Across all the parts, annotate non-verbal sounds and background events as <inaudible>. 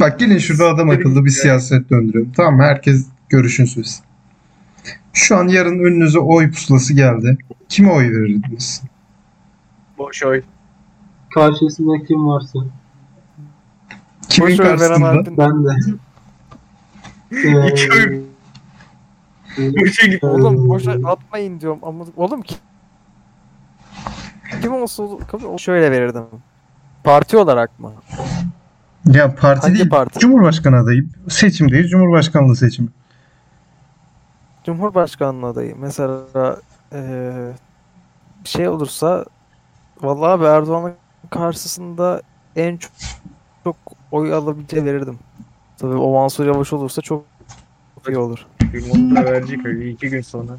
Bak gelin şurada adam akıllı bir siyaset döndürelim. Tamam mı? Herkes görüşün söylesin. Şu an yarın önünüze oy pusulası geldi. Kime oy verirdiniz? Boş oy. Karşısında kim varsa. Kimin Boş veren karşısında? Ben de. <laughs> Ee, İki oy. Boşa git. Oğlum boşa atmayın diyorum ama oğlum ki kim olsa olur, kabul- şöyle verirdim. Parti olarak mı? Ya parti Hangi değil. parti? Cumhurbaşkanı adayı. Seçim değil. Cumhurbaşkanlığı seçimi. Cumhurbaşkanlığı adayı. Mesela eee şey olursa vallahi abi Erdoğan'ın karşısında en çok, çok oy alabileceği verirdim. Tabii o Mansur Yavaş olursa çok iyi olur. Da verecek öyle iki gün sonra.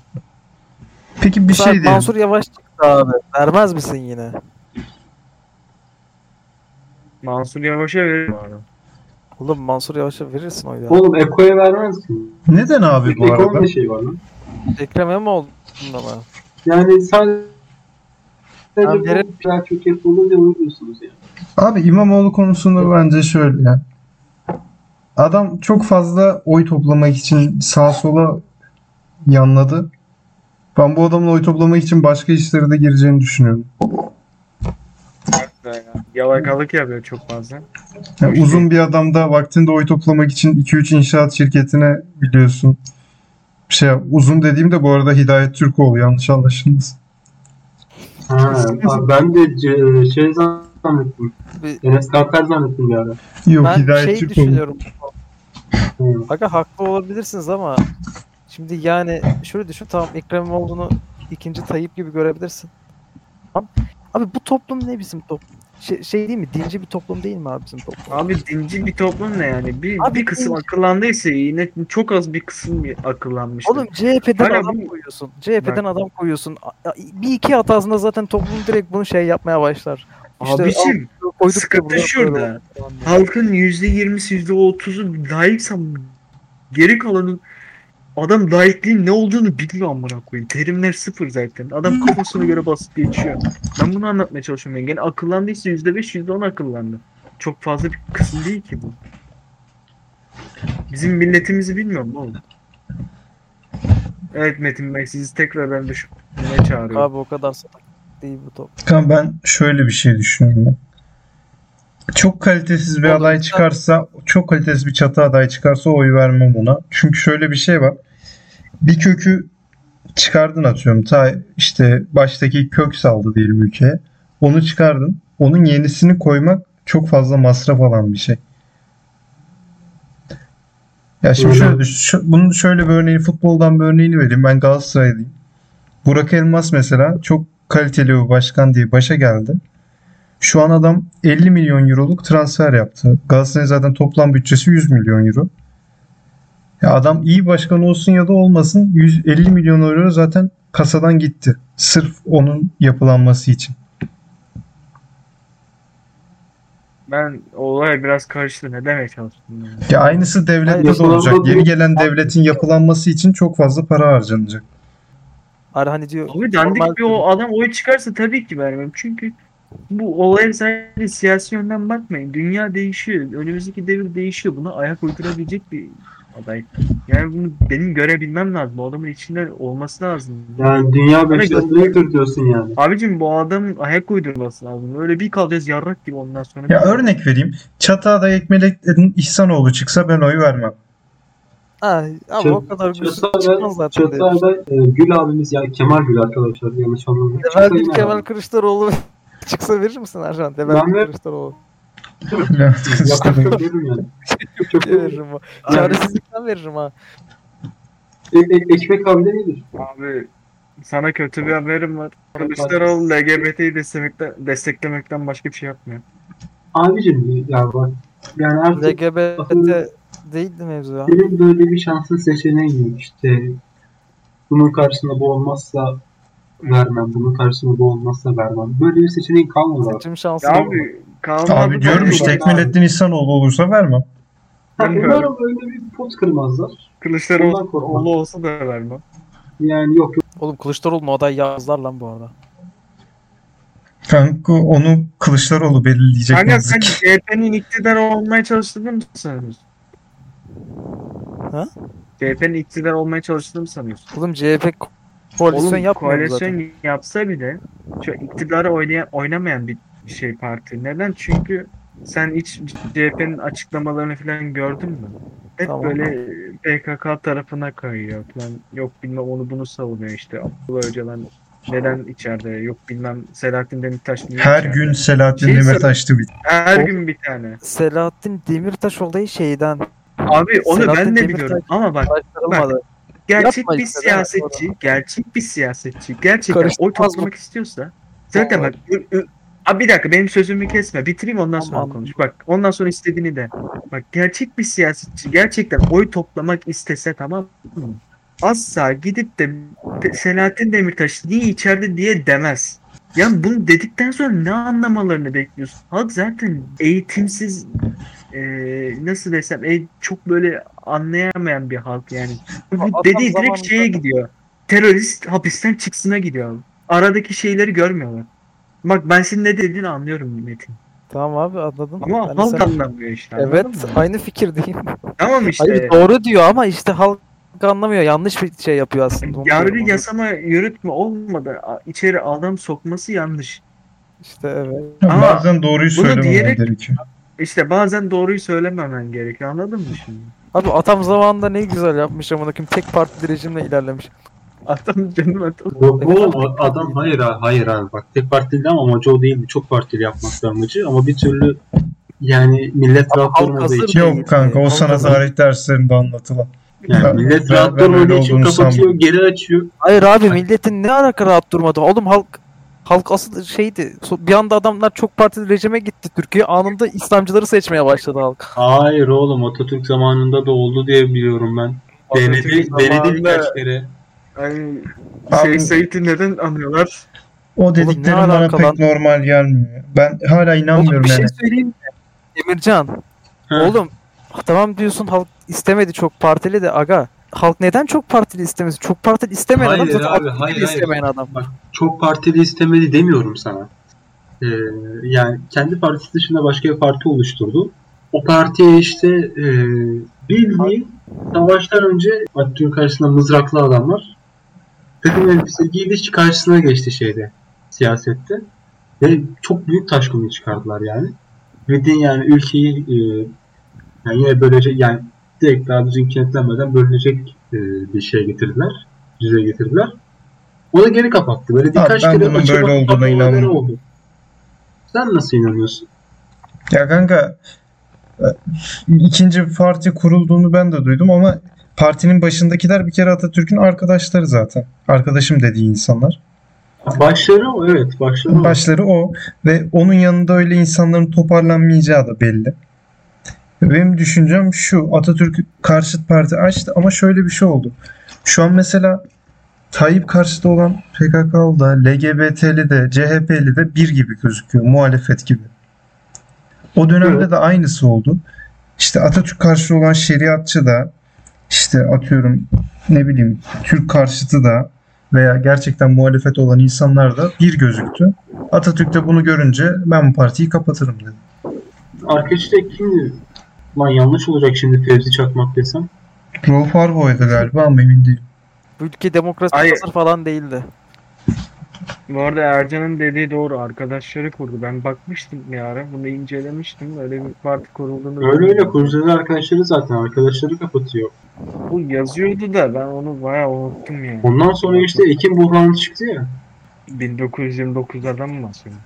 Peki bir Bir şey diyelim. Mansur Yavaş çıktı abi. Vermez misin yine? Mansur Yavaş'a verir bana. Oğlum Mansur Yavaş'a verirsin oyu ya. Oğlum Eko'ya vermez mi? Neden abi bu Eko'nun arada? da şey var lan. Ekrem İmamoğlu ama. Yani sadece Abi bu verir- güzel çöket olunca onu diyorsunuz yani. Abi İmamoğlu konusunda bence şöyle yani. Adam çok fazla oy toplamak için sağa sola yanladı. Ben bu adamın oy toplamak için başka işlere de gireceğini düşünüyorum. Yalakalık yapıyor çok fazla. Yani uzun bir adam da vaktinde oy toplamak için 2-3 inşaat şirketine biliyorsun. Şey uzun dediğimde bu arada Hidayet Türkoğlu yanlış anlaşılmasın. Ha, ben de şey zannettim. Enes Kanter zannettim bir ara. Yok Ben Hidayet şey Türkoğlu. düşünüyorum. Aga haklı olabilirsiniz ama şimdi yani şöyle düşün tamam Ekrem İmamoğlu'nu ikinci Tayyip gibi görebilirsin. Abi, abi bu toplum ne bizim toplum? Şey, şey değil mi? Dinci bir toplum değil mi abi bizim toplum? Abi dinci bir toplum ne yani? Bir, Abi bir kısım dinci. akıllandıysa yine çok az bir kısım akıllanmıştır. Oğlum CHP'den Hala adam bu- koyuyorsun. CHP'den adam koyuyorsun. Bir iki hatasında zaten toplum direkt bunu şey yapmaya başlar. İşte Abicim al, sıkıntı şurada. halkın %20'si %30'u layıksa geri kalanın adam layıklığın ne olduğunu bilmiyor amına koyayım. Terimler sıfır zaten. Adam kafasına göre basıp geçiyor. Ben bunu anlatmaya çalışıyorum. Yani gene akıllandıysa %5 %10 akıllandı. Çok fazla bir kısım değil ki bu. Bizim milletimizi bilmiyorum oğlum. Evet Metin Bey sizi tekrardan düşünmeye çağırıyorum. Abi o kadar salak değil bu toplum. Kan ben şöyle bir şey düşünüyorum. Çok kalitesiz bir aday çıkarsa, çok kalitesiz bir çatı aday çıkarsa oy vermem ona. Çünkü şöyle bir şey var. Bir kökü çıkardın atıyorum. Ta işte baştaki kök saldı diyelim ülkeye. Onu çıkardın. Onun yenisini koymak çok fazla masraf alan bir şey. Ya şimdi Öyle. şöyle, şu- bunun şöyle bir örneği, futboldan bir örneğini vereyim. Ben Galatasaraylıyım. Burak Elmas mesela çok kaliteli bir başkan diye başa geldi. Şu an adam 50 milyon euroluk transfer yaptı. Galatasaray'ın zaten toplam bütçesi 100 milyon euro. Ya adam iyi başkan olsun ya da olmasın 150 milyon euro zaten kasadan gitti. Sırf onun yapılanması için. Ben olay biraz karıştı. Ne demeye çalıştın? Yani? Ya aynısı devlette Hayır, de olacak. Yeni gelen devletin yapılanması için çok fazla para harcanacak. Hani hani diyor Abi dandik normal- bir o adam oy çıkarsa tabii ki vermem. Çünkü bu olaya sadece siyasi yönden bakmayın. Dünya değişiyor. Önümüzdeki devir değişiyor. Buna ayak uydurabilecek bir aday. Yani bunu benim görebilmem lazım. O adamın içinde olması lazım. Yani dünya Bana beşiktaşlıdır diyorsun yani. Abicim bu adamın ayak uydurması lazım. Öyle bir kalacağız yarrak gibi ondan sonra. Ya örnek vereyim. Çatı aday Ekmelettin İhsanoğlu çıksa ben oy vermem. Ha, ama Çat- o kadar çıkmaz zaten. Çatıada e, Gül abimiz ya Kemal Gül arkadaşlar yanlış yine Kemal. Kılıçdaroğlu <laughs> çıksa verir misin Ercan? Ben ver- Kılıçdaroğlu. Yakın veririm yani. Çok veririm. Çaresizlikten veririm ha. e, e, ekmek abi de iyidir. Abi sana kötü bir haberim var. Kılıçdaroğlu LGBT'yi desteklemekten, desteklemekten başka bir şey yapmıyor. Abicim ya bak yani artık LGBT değildi mevzu ya. senin böyle bir şansın seçeneğin yok işte. Bunun karşısında bu olmazsa vermem. Bunun karşısında bu olmazsa vermem. Böyle bir seçeneğin kalmadı. Seçim şansı Ya abi kalmadı. Abi diyorum işte Ekmelettin İhsanoğlu olursa vermem. Ha, Bilmiyorum. umarım öyle bir pot kırmazlar. Ondan Kılıçdaroğlu korkmam. oğlu olsa da vermem. Yani yok yok. Oğlum Kılıçdaroğlu mu aday yazlar lan bu arada. Kanka onu Kılıçdaroğlu belirleyecek. Kanka yazık sen ki. CHP'nin iktidar olmaya çalıştığını mı sanıyorsun? Ha? CHP'nin iktidar olmaya çalıştığını mı sanıyorsun? Oğlum CHP ko- koalisyon Oğlum yapmıyor mu koalisyon zaten. yapsa bile şu iktidarı oynayan, oynamayan bir şey parti. Neden? Çünkü sen hiç CHP'nin açıklamalarını falan gördün mü? Hep Tamam. böyle PKK tarafına kayıyor falan. Yok bilmem onu bunu savunuyor işte. Abdullah Öcalan neden içeride? Yok bilmem Selahattin Demirtaş niye Her içeride? gün Selahattin Şey Demirtaş tweet. Her O- gün bir tane. Selahattin Demirtaş olayı şeyden Abi onu Selahattin ben de Demirtaş- biliyorum. Ama bak gerçek Yapma bir işte, siyasetçi, gerçek bir siyasetçi gerçekten oy toplamak istiyorsa zaten bak Abi bir dakika benim sözümü kesme. Bitireyim ondan sonra Tamam. konuş. Bak ondan sonra istediğini de. Bak gerçek bir siyasetçi gerçekten oy toplamak istese tamam mı? Asla gidip de Selahattin Demirtaş niye içeride diye demez. Yani bunu dedikten sonra ne anlamalarını bekliyorsun? Halk zaten eğitimsiz e, nasıl desem e, çok böyle anlayamayan bir halk yani. Bu dediği direkt şeye gidiyor. Terörist hapisten çıksına gidiyor. Aradaki şeyleri görmüyorlar. Bak ben senin ne dediğini anlıyorum Metin. Tamam abi anladım. Ama de halk sen- anlamıyor işte. Evet aynı fikirdeyim. Tamam işte. Hayır doğru diyor ama işte halk anlamıyor. Yanlış bir şey yapıyor aslında. Yargı yasama yürütme olmadan a- içeri adam sokması yanlış. İşte evet. Ama Bazen doğruyu bunu söylememen diyerek- gerekiyor. İşte bazen doğruyu söylememen gerekiyor. Anladın mı şimdi? Abi atam zamanında ne güzel yapmış amına koyayım. Tek partili rejimle ilerlemiş. Adam canım adam. Yok oğlum o adam hayır abi hayır abi bak tek partili ama amacı o değildi. Çok partili yapmak amacı ama bir türlü yani millet rahat hazır için. Yok kanka o Halk sana tarih derslerinde anlatılan. yani millet Ben- rahat ben öyle olmadığı için kapatıyor sanmıyorum. geri açıyor. Hayır abi milletin ne alaka rahat durmadı. Oğlum halk halk asıl şeydi. Bir anda adamlar çok partili rejime gitti. Türkiye anında İslamcıları seçmeye başladı halk. Hayır oğlum Atatürk zamanında da oldu diye biliyorum ben. Denedi, Atatürk denedi zamanında- birkaç kere. Abi- şey Said'i neden anıyorlar? O dediklerim bana pek lan? normal gelmiyor. Ben hala Oğlum inanmıyorum bir şey yani. söyleyeyim mi? Emircan. Ha. Oğlum tamam diyorsun halk istemedi çok partili de aga. Halk neden çok partili istemesin? Çok partili istemeyen Hayır adam zaten abi, hayır, hayır. istemeyen adam. Çok partili istemedi demiyorum sana. Ee, yani kendi partisi dışında başka bir parti oluşturdu. O partiye işte e, bildiğin savaştan önce Atatürk karşısında mızraklı adamlar takım elbise giydi karşısına geçti şeyde siyasette. Ve çok büyük taşkını çıkardılar yani. Bildiğin yani ülkeyi e, yani yine bölecek yani direkt daha düzgün kenetlenmeden bölünecek e, bir şey getirdiler. Düzeye getirdiler. O da geri kapattı. Böyle birkaç kere bunun böyle olduğuna inanmıyorum. oldu. Sen nasıl inanıyorsun? Ya kanka e, ikinci parti kurulduğunu ben de duydum ama partinin başındakiler bir kere Atatürk'ün arkadaşları zaten. Arkadaşım dediği insanlar. Başları o evet başları o. Başları o ve onun yanında öyle insanların toparlanmayacağı da belli. Benim düşüncem şu Atatürk karşıt parti açtı ama şöyle bir şey oldu. Şu an mesela Tayyip karşıtı olan PKK'lı da, LGBT'li de, CHP'li de bir gibi gözüküyor. Muhalefet gibi. O dönemde Evet. de aynısı oldu. İşte Atatürk karşıtı olan şeriatçı da işte atıyorum ne bileyim Türk karşıtı da veya gerçekten muhalefet olan insanlar da bir gözüktü. Atatürk de bunu görünce ben bu partiyi kapatırım dedi. Arkadaşı da kimdi? Lan yanlış olacak şimdi Fevzi Çakmak desem. Rauf Harboğa'ydı galiba ama emin değilim. Bu ülke demokrasi Hayır. hazır falan değildi. Bu arada Ercan'ın dediği doğru. Arkadaşları kurdu. Ben bakmıştım bir ara. Bunu incelemiştim. Öyle bir parti kurulduğunu. Öyle öyle kurucuları arkadaşları zaten arkadaşları kapatıyor. Bu yazıyordu da ben onu bayağı unuttum yani. Ondan sonra işte Ekim buhranı çıktı ya. 1929'dan mı bahsediyorum?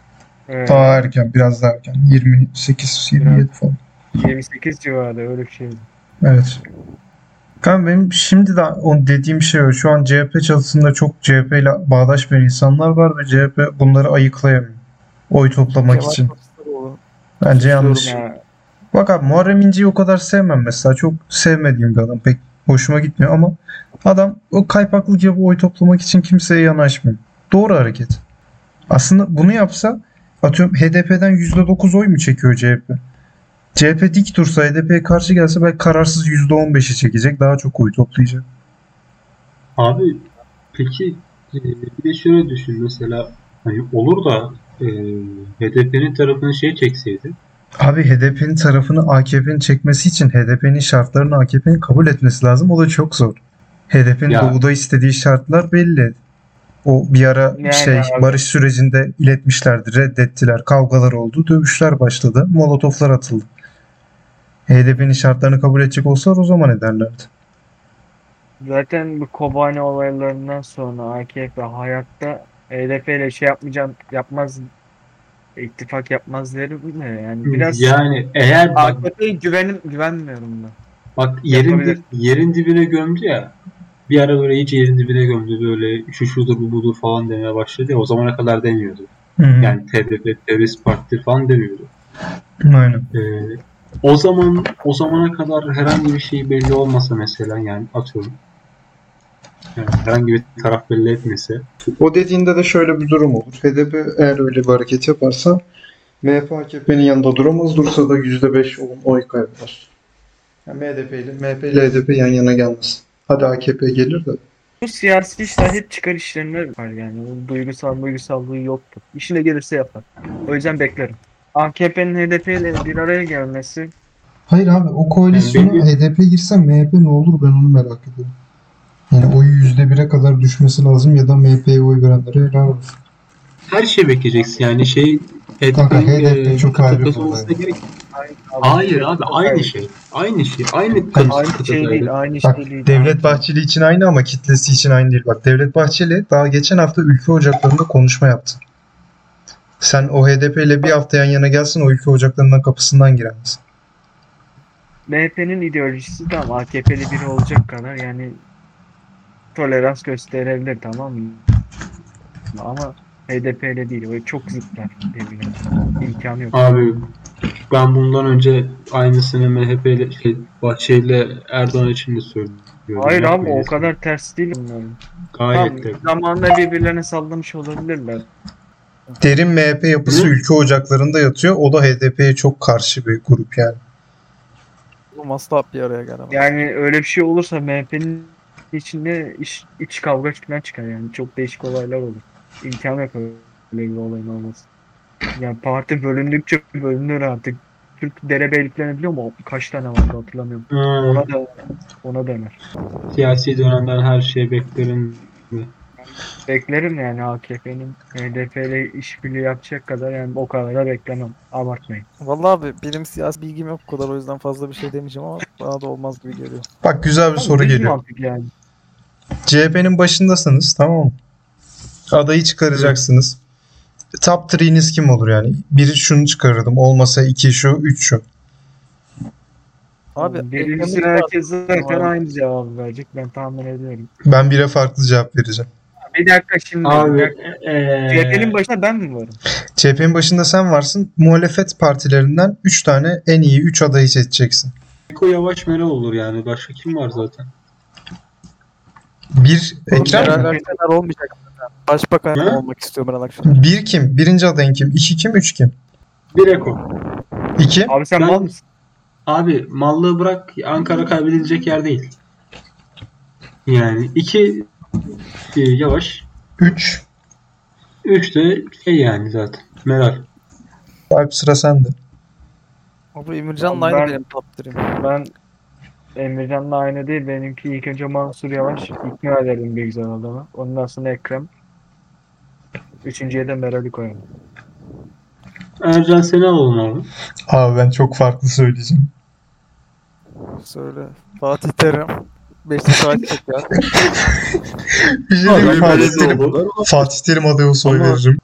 Evet, Daha erken, biraz daha erken. 28, 27 falan. 28 civarı öyle bir şeydi. Evet. Kanka benim şimdi de o dediğim şey o. Şu an CHP çatısında çok CHP ile bağdaşmayan insanlar var ve CHP bunları ayıklayamıyor. Oy toplamak Kemal için. Kılıçdaroğlu. Bence yanlış. Ya, Bak abi Muharrem İnce'yi o kadar sevmem mesela. Çok sevmediğim bir adam. Pek hoşuma gitmiyor ama adam o kaypaklık yapıp oy toplamak için kimseye yanaşmıyor. Doğru hareket. Aslında bunu yapsa atıyorum HDP'den %9 oy mu çekiyor CHP? CHP dik dursa HDP'ye karşı gelse belki kararsız %15'i çekecek. Daha çok oy toplayacak. Abi peki e, bir de şöyle düşün mesela hani olur da e, HDP'nin tarafını şey çekseydi Abi HDP'nin tarafını AKP'nin çekmesi için HDP'nin şartlarını AKP'nin kabul etmesi lazım. O da çok zor. HDP'nin doğuda istediği şartlar belli. O bir ara Yani şey abi. barış sürecinde iletmişlerdi, reddettiler, kavgalar oldu, dövüşler başladı, molotoflar atıldı. HDP'nin şartlarını kabul edecek olsalar o zaman ederlerdi. Zaten bu Kobani olaylarından sonra AKP hayatta HDP ile şey yapmayacağım yapmaz ittifak yapmaz derim de yani biraz yani eğer AKP'ye güvenim güvenmiyorum ben. bak yerin, Yapabilir. yerin dibine gömdü ya bir ara böyle iyice yerin dibine gömdü böyle şu şudur bu budur falan demeye başladı ya o zamana kadar demiyordu. Hı hı. Yani TDP, terörist parti falan demiyordu. Aynen. Ee, o zaman o zamana kadar herhangi bir şey belli olmasa mesela yani atıyorum yani herhangi bir taraf belli etmese O dediğinde de şöyle bir durum olur. HDP eğer öyle bir hareket yaparsa MHP AKP'nin yanında duramaz. Dursa da %5 oy- oy kaybeder. Yani MHP ile, MHP ile HDP yan yana gelmez. Hadi AKP gelir de. Bu siyasi işler hep çıkar işlerine var yani. O duygusal duygusallığı yoktur. İşine gelirse yapar. O yüzden beklerim. AKP'nin HDP ile bir araya gelmesi Hayır abi o koalisyona Yani HDP girse MHP ne olur ben onu merak ediyorum. Yani oyu %1'e kadar düşmesi lazım ya da MHP'ye oy verenlere helal olsun. her şey bekleyeceksin yani şey Kanka, HDP'nin, HDP e, çok ayrı bir gerek Hayır abi aynı şey. Aynı şey. Aynı kıtası Aynı şey değil, aynı Bak şey değil. Devlet Bahçeli için aynı ama kitlesi için aynı değil. Bak Devlet Bahçeli daha geçen hafta ülke ocaklarında konuşma yaptı. Sen o HDP ile bir hafta yan yana gelsin o ülke ocaklarından kapısından giremez. MHP'nin ideolojisi de ama AKP'li biri olacak kadar yani tolerans gösterebilir tamam mı? Ama HDP'li değil. O çok zıtlar birbirine. İmkanı yok. Abi ben bundan önce aynısını MHP ile şey, Bahçeli ile Erdoğan için de söylüyorum. Hayır abi o kadar ters değil bunların. Gayet de. Tamam, zamanında birbirlerine sallamış olabilirler. Derin MHP yapısı Ne? ülke ocaklarında yatıyor. O da HDP'ye çok karşı bir grup yani. Oğlum asla bir araya gelemez. Yani öyle bir şey olursa MHP'nin içinde iç, iç kavga falan çıkar yani. Çok değişik olaylar olur. İmkanı yok öyle bir olayın olması. Yani parti bölündükçe bölünür artık. Türk derebeyliklerini biliyor mu? Kaç tane vardı hatırlamıyorum. Ha, Ona da ona dener. siyasi dönemden her şey beklerim. Beklerim yani AKP'nin HDP ile işbirliği yapacak kadar yani o kadar da beklemem. Abartmayın. Vallahi abi benim siyasi bilgim yok o kadar o yüzden fazla bir şey demeyeceğim ama bana da olmaz gibi geliyor. Bak güzel bir soru Düz geliyor. mantık Yani. CHP'nin başındasınız tamam mı? Adayı çıkaracaksınız. Top 3'niz kim olur yani? Biri şunu çıkarırdım. Olmasa iki şu, üç şu. Abi Birincisi Ekrem herkes zaten Abi. aynı cevabı verecek ben tahmin ediyorum. Ben bire farklı cevap vereceğim. Bir dakika şimdi. bir Abi dakika. eee CHP'nin başında ben mi varım? CHP'nin başında sen varsın. Muhalefet partilerinden 3 tane en iyi 3 adayı seçeceksin. Eko Yavaş Meral olur yani. Başka kim var zaten? Bir Ekrem mi? Olmayacak. Başbakan Hı? olmak istiyor Meral Akşener. Bir kim? Birinci adayın kim? İki kim? Üç kim? Bir Eko. İki. Abi sen Ben- mal mısın? Abi mallığı bırak Ankara kaybedilecek yer değil. Yani iki e, Yavaş. Üç. Üç de şey yani zaten. Meral. Alp sıra sende. Abi Emircan'la Ben- aynı benim top 3'üm. Ben Emrecan'la aynı değil. Benimki ilk önce Mansur Yavaş. ikna ederdim bir güzel adama. Ondan sonra Ekrem. Üçüncüye de Meral'i koyalım. Ercan seni alalım abi. Abi ben çok farklı söyleyeceğim. Söyle. Fatih Terim. Beşiktaş Fatih Teker. Bir şey diyeyim mi? Fatih Terim. Fatih Terim adayı olsa oy Ama- veririm.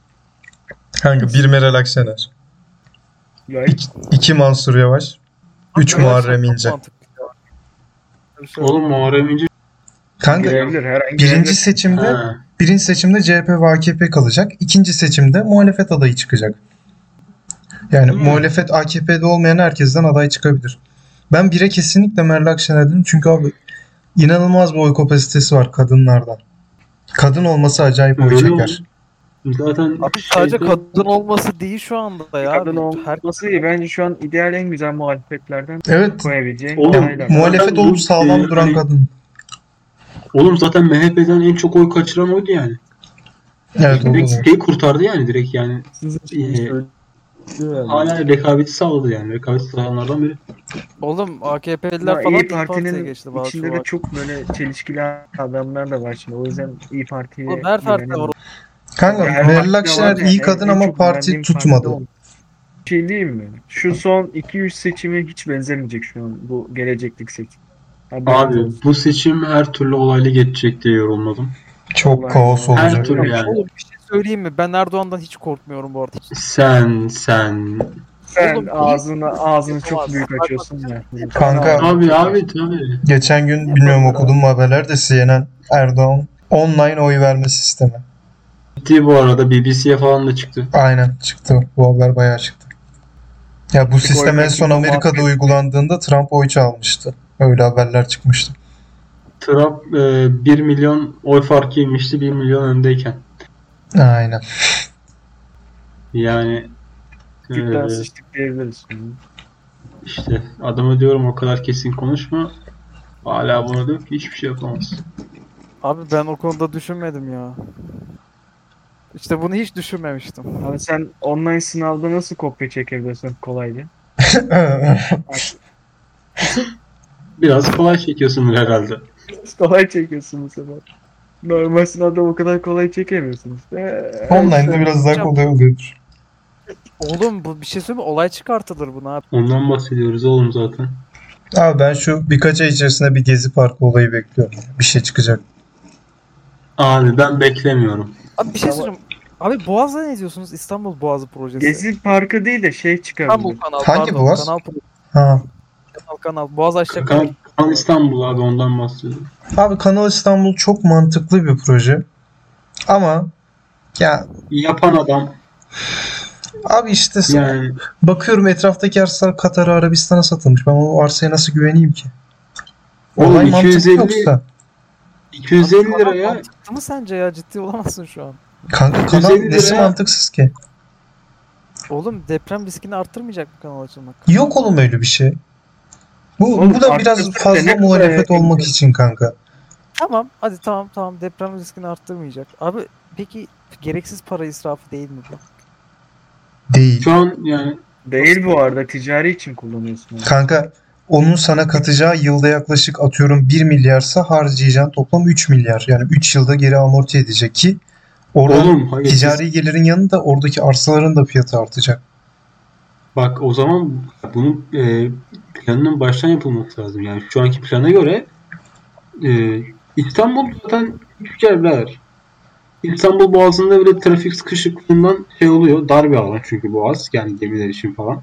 Kanka bir Meral Akşener. İki, iki Mansur Yavaş. Üç Muharrem İnce. Oğlum Muharrem İnce. Kanka birinci seçimde Ha. birinci seçimde CHP ve AKP kalacak. İkinci seçimde muhalefet adayı çıkacak. Yani Hmm. muhalefet AKP'de olmayan herkesten aday çıkabilir. Ben bire kesinlikle Meral Akşener dedim. Çünkü abi inanılmaz bir oy kapasitesi var kadınlardan. Kadın olması acayip oy çeker. Zaten Abi sadece şeyde- kadın olması değil şu anda ya. Kadın Her olması iyi. Bence şu an ideal en güzel muhalefetlerden Evet. koyabileceğin Oğlum. Muhalefet bu, olup sağlam e, duran hani- kadın. Oğlum zaten MHP'den en çok oy kaçıran oydu yani. Evet o Direkt da. siteyi kurtardı yani direkt yani. Sizin Ee, Hala rekabeti sağladı yani. Rekabeti sağlayanlardan biri. Oğlum AKP'liler falan İyi İYİ Parti'ye Parti'nin geçti bazı içinde de çok böyle çelişkili adamlar da var şimdi. O yüzden İyi Parti'ye Oğlum her parti güvenemem. var. Kanka Yani Meral Akşener ya, iyi en- kadın en ama çok parti tutmadı. o. Bir şey diyeyim mi? Şu son 2-3 seçime hiç benzemeyecek şu an bu geleceklik seçim. Haberiniz Abi olsun. bu seçim her türlü olaylı geçecek diye yorumladım. Çok kaos Her olacak. türlü yani. Oğlum bir şey söyleyeyim mi? Ben Erdoğan'dan hiç korkmuyorum bu arada. Sen sen. Sen Oğlum, ağzını ağzını çok büyük açıyorsun ya. Kanka. Abi abi tabii. Geçen gün bilmiyorum okudum mu haberlerde CNN Erdoğan online oy verme sistemi. Ciddi bu arada BBC'ye falan da çıktı. Aynen çıktı. Bu haber bayağı çıktı. Ya bu sistem en son Amerika'da uygulandığında Trump oy çalmıştı. Öyle haberler çıkmıştı. Trump e, 1 milyon oy farkı yemişti 1 milyon öndeyken. Aynen. Yani Tüpten e, sıçtık diyebiliriz. işte adama diyorum o kadar kesin konuşma. Hala buna diyor ki hiçbir şey yapamaz. Abi ben o konuda düşünmedim ya. İşte bunu hiç düşünmemiştim. Abi sen online sınavda nasıl kopya çekebiliyorsun kolayca? Biraz kolay çekiyorsundur herhalde. <laughs> kolay çekiyorsun bu sefer. Normal sınavda o kadar kolay çekemiyorsun işte. Online'da biraz daha kolay oluyordur. Oğlum bu bir şey söyleyeyim mi? Olay çıkartılır buna. Ondan bahsediyoruz oğlum zaten. Abi ben şu birkaç ay içerisinde bir Gezi Parkı olayı bekliyorum. Bir şey çıkacak. Abi ben beklemiyorum. Abi bir şey söyleyeyim. Abi Boğaz'da ne diyorsunuz? İstanbul Boğazı projesi. Gezi parkı değil de şey İstanbul çıkabilir. kanal Hangi pardon. Boğaz? Kanal, Ha. kanal kanal. Boğaz aşağı Kan, kan İstanbul abi ondan bahsediyorum. Abi Kanal İstanbul çok mantıklı bir proje. Ama ya Yapan adam abi işte yani bakıyorum etraftaki arsalar Katar'a Arabistan'a satılmış. Ben o arsaya nasıl güveneyim ki? Oğlum Olay mantıklı 250 yoksa. 250 liraya Mantıklı mı sence ya? Ciddi olamazsın şu an. Kanka kanal 250 nesi mantıksız ki? Oğlum deprem riskini arttırmayacak mı kanal açılmak? Yok oğlum öyle bir şey. Bu, Oğlum bu da biraz fazla muhalefet olmak için kanka. Tamam hadi tamam tamam deprem riskini arttırmayacak. Abi peki gereksiz para israfı değil mi bu? Değil. şu an yani Değil bu arada ticari için kullanıyorsun. onu. Kanka onun sana katacağı yılda yaklaşık atıyorum 1 milyarsa harcayacağın toplam 3 milyar. Yani 3 yılda geri amorti edecek ki oradan oğlum hayır siz- ticari gelirin yanında oradaki arsaların da fiyatı artacak. bak o zaman bunun e, planının baştan yapılması lazım. Yani şu anki plana göre e, İstanbul zaten küçük yer birader. İstanbul Boğazı'nda bile trafik sıkışıklığından şey oluyor. Dar bir alan çünkü Boğaz. Yani gemiler için falan.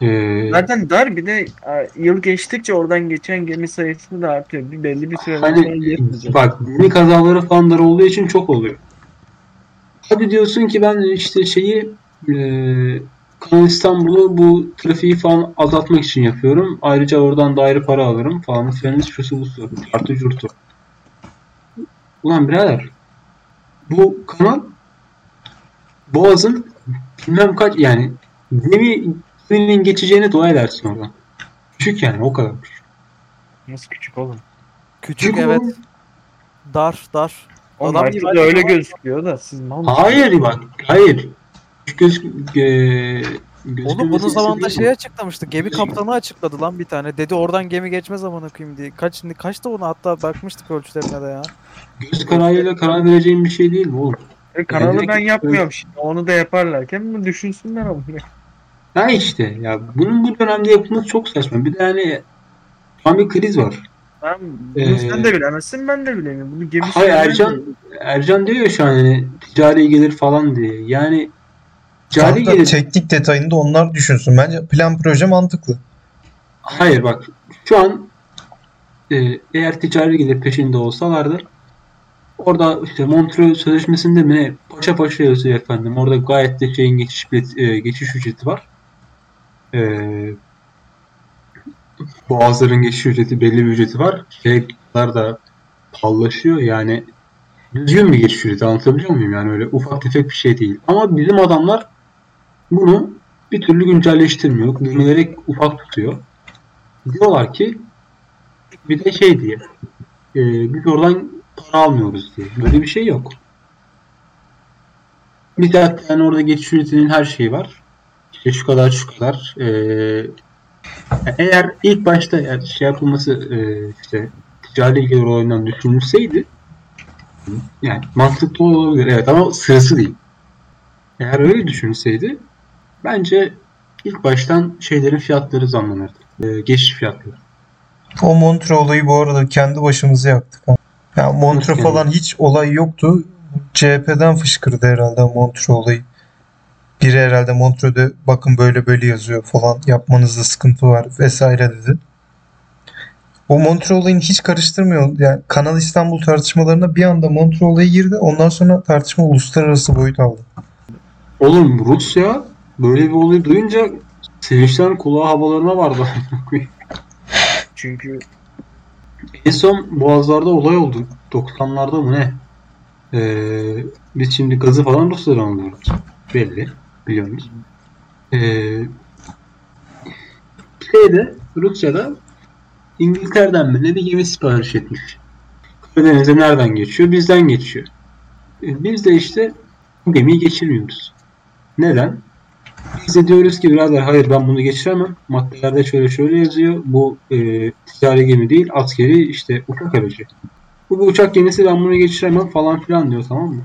E, Zaten dar bir de e, yıl geçtikçe oradan geçen gemi sayısı da artıyor. Bir belli bir sonra Hani bak gemi kazaları falan dar olduğu için çok oluyor. Hadi diyorsun ki ben işte şeyi e, Kanal İstanbul'u bu trafiği falan azaltmak için yapıyorum. Ayrıca oradan da ayrı para alırım falan. Freniz şusu bu sorun. Artı curtu. Ulan birader bu kanal Boğaz'ın bilmem kaç yani gemi geminin geçeceğine dua edersin oradan. Küçük yani o kadar. Nasıl küçük oğlum? Küçük Küçük evet. oğlum. Dar dar. Adam öyle gözüküyor da siz mal? Hayır bak, hayır. Göz, e, Oğlum bunun zamanında şey açıklamıştı. Gemi kaptanı açıkladı lan bir tane. Dedi oradan gemi geçmez amına koyayım diye. Kaç kaç da onu hatta bakmıştık ölçülerine de ya. göz kararıyla karar vereceğim bir şey değil mi oğlum? E, kanalı Yani ben yapmıyorum şimdi. Onu da yaparlarken bunu düşünsünler ama. <laughs> Ha işte ya bunun bu dönemde yapılması çok saçma. Bir de hani an bir kriz var. Ben, bunu Ee, sen de bilemezsin ben de bilemiyorum. Bunu gemi Hayır Ercan. Ercan diyor ya şu an hani ticari gelir falan diye. Yani Kanka gelir teknik detayını da onlar düşünsün. Bence plan proje mantıklı. Hayır bak şu an e, eğer ticari gelir peşinde olsalardı orada işte Montreux Sözleşmesi'nde mi ne paşa paşa yazıyor efendim. Orada gayet de şeyin geçiş bilet, e, geçiş ücreti var. E, Boğazların geçiş ücreti belli bir ücreti var. Şeyler da pahalılaşıyor yani düzgün bir geçiş ücreti anlatabiliyor muyum? Yani öyle ufak tefek bir şey değil. Ama bizim adamlar bunu bir türlü güncelleştirmiyor. Gemileri ufak tutuyor diyorlar ki bir de şey diye e, biz oradan para almıyoruz diye. Böyle bir şey yok. Bir yani orada geçiş ücretinin her şeyi var. İşte şu kadar şu kadar. Ee, eğer ilk başta yani şey yapılması e, işte ticari gelir olayından düşünülseydi yani mantıklı olabilir evet ama sırası değil. Eğer öyle düşünülseydi bence ilk baştan şeylerin fiyatları zamlanırdı. Ee, geçiş fiyatları. O Montre olayı bu arada kendi başımıza yaktık. ha. Ya Montre Nasıl falan hiç olay yoktu. CHP'den fışkırdı herhalde Montre olayı. Biri herhalde Montre'de bakın böyle böyle yazıyor falan yapmanızda sıkıntı var vesaire dedi. O Montre olayını hiç karıştırmıyor. Yani Kanal İstanbul tartışmalarına bir anda Montre olayı girdi. Ondan sonra tartışma uluslararası boyut aldı. Oğlum Rusya böyle bir olayı duyunca sevinçten kulağı havalarına vardı. <laughs> Çünkü En son Boğazlar'da olay oldu. 90'larda mı ne? Ee, biz şimdi gazı falan Rusya'dan alıyoruz. Belli. Biliyoruz. Ee, şeyde Rusya'da İngiltere'den mi ne bir gemi sipariş etmiş. Karadeniz'e nereden geçiyor? Bizden geçiyor. Ee, biz de işte bu gemiyi geçirmiyoruz. Neden? Biz de diyoruz ki birader hayır ben bunu geçiremem. Maddelerde şöyle şöyle yazıyor. Bu e, ticari gemi değil askeri işte uçak aracı. Bu bir uçak gemisi ben bunu geçiremem falan filan diyor tamam mı?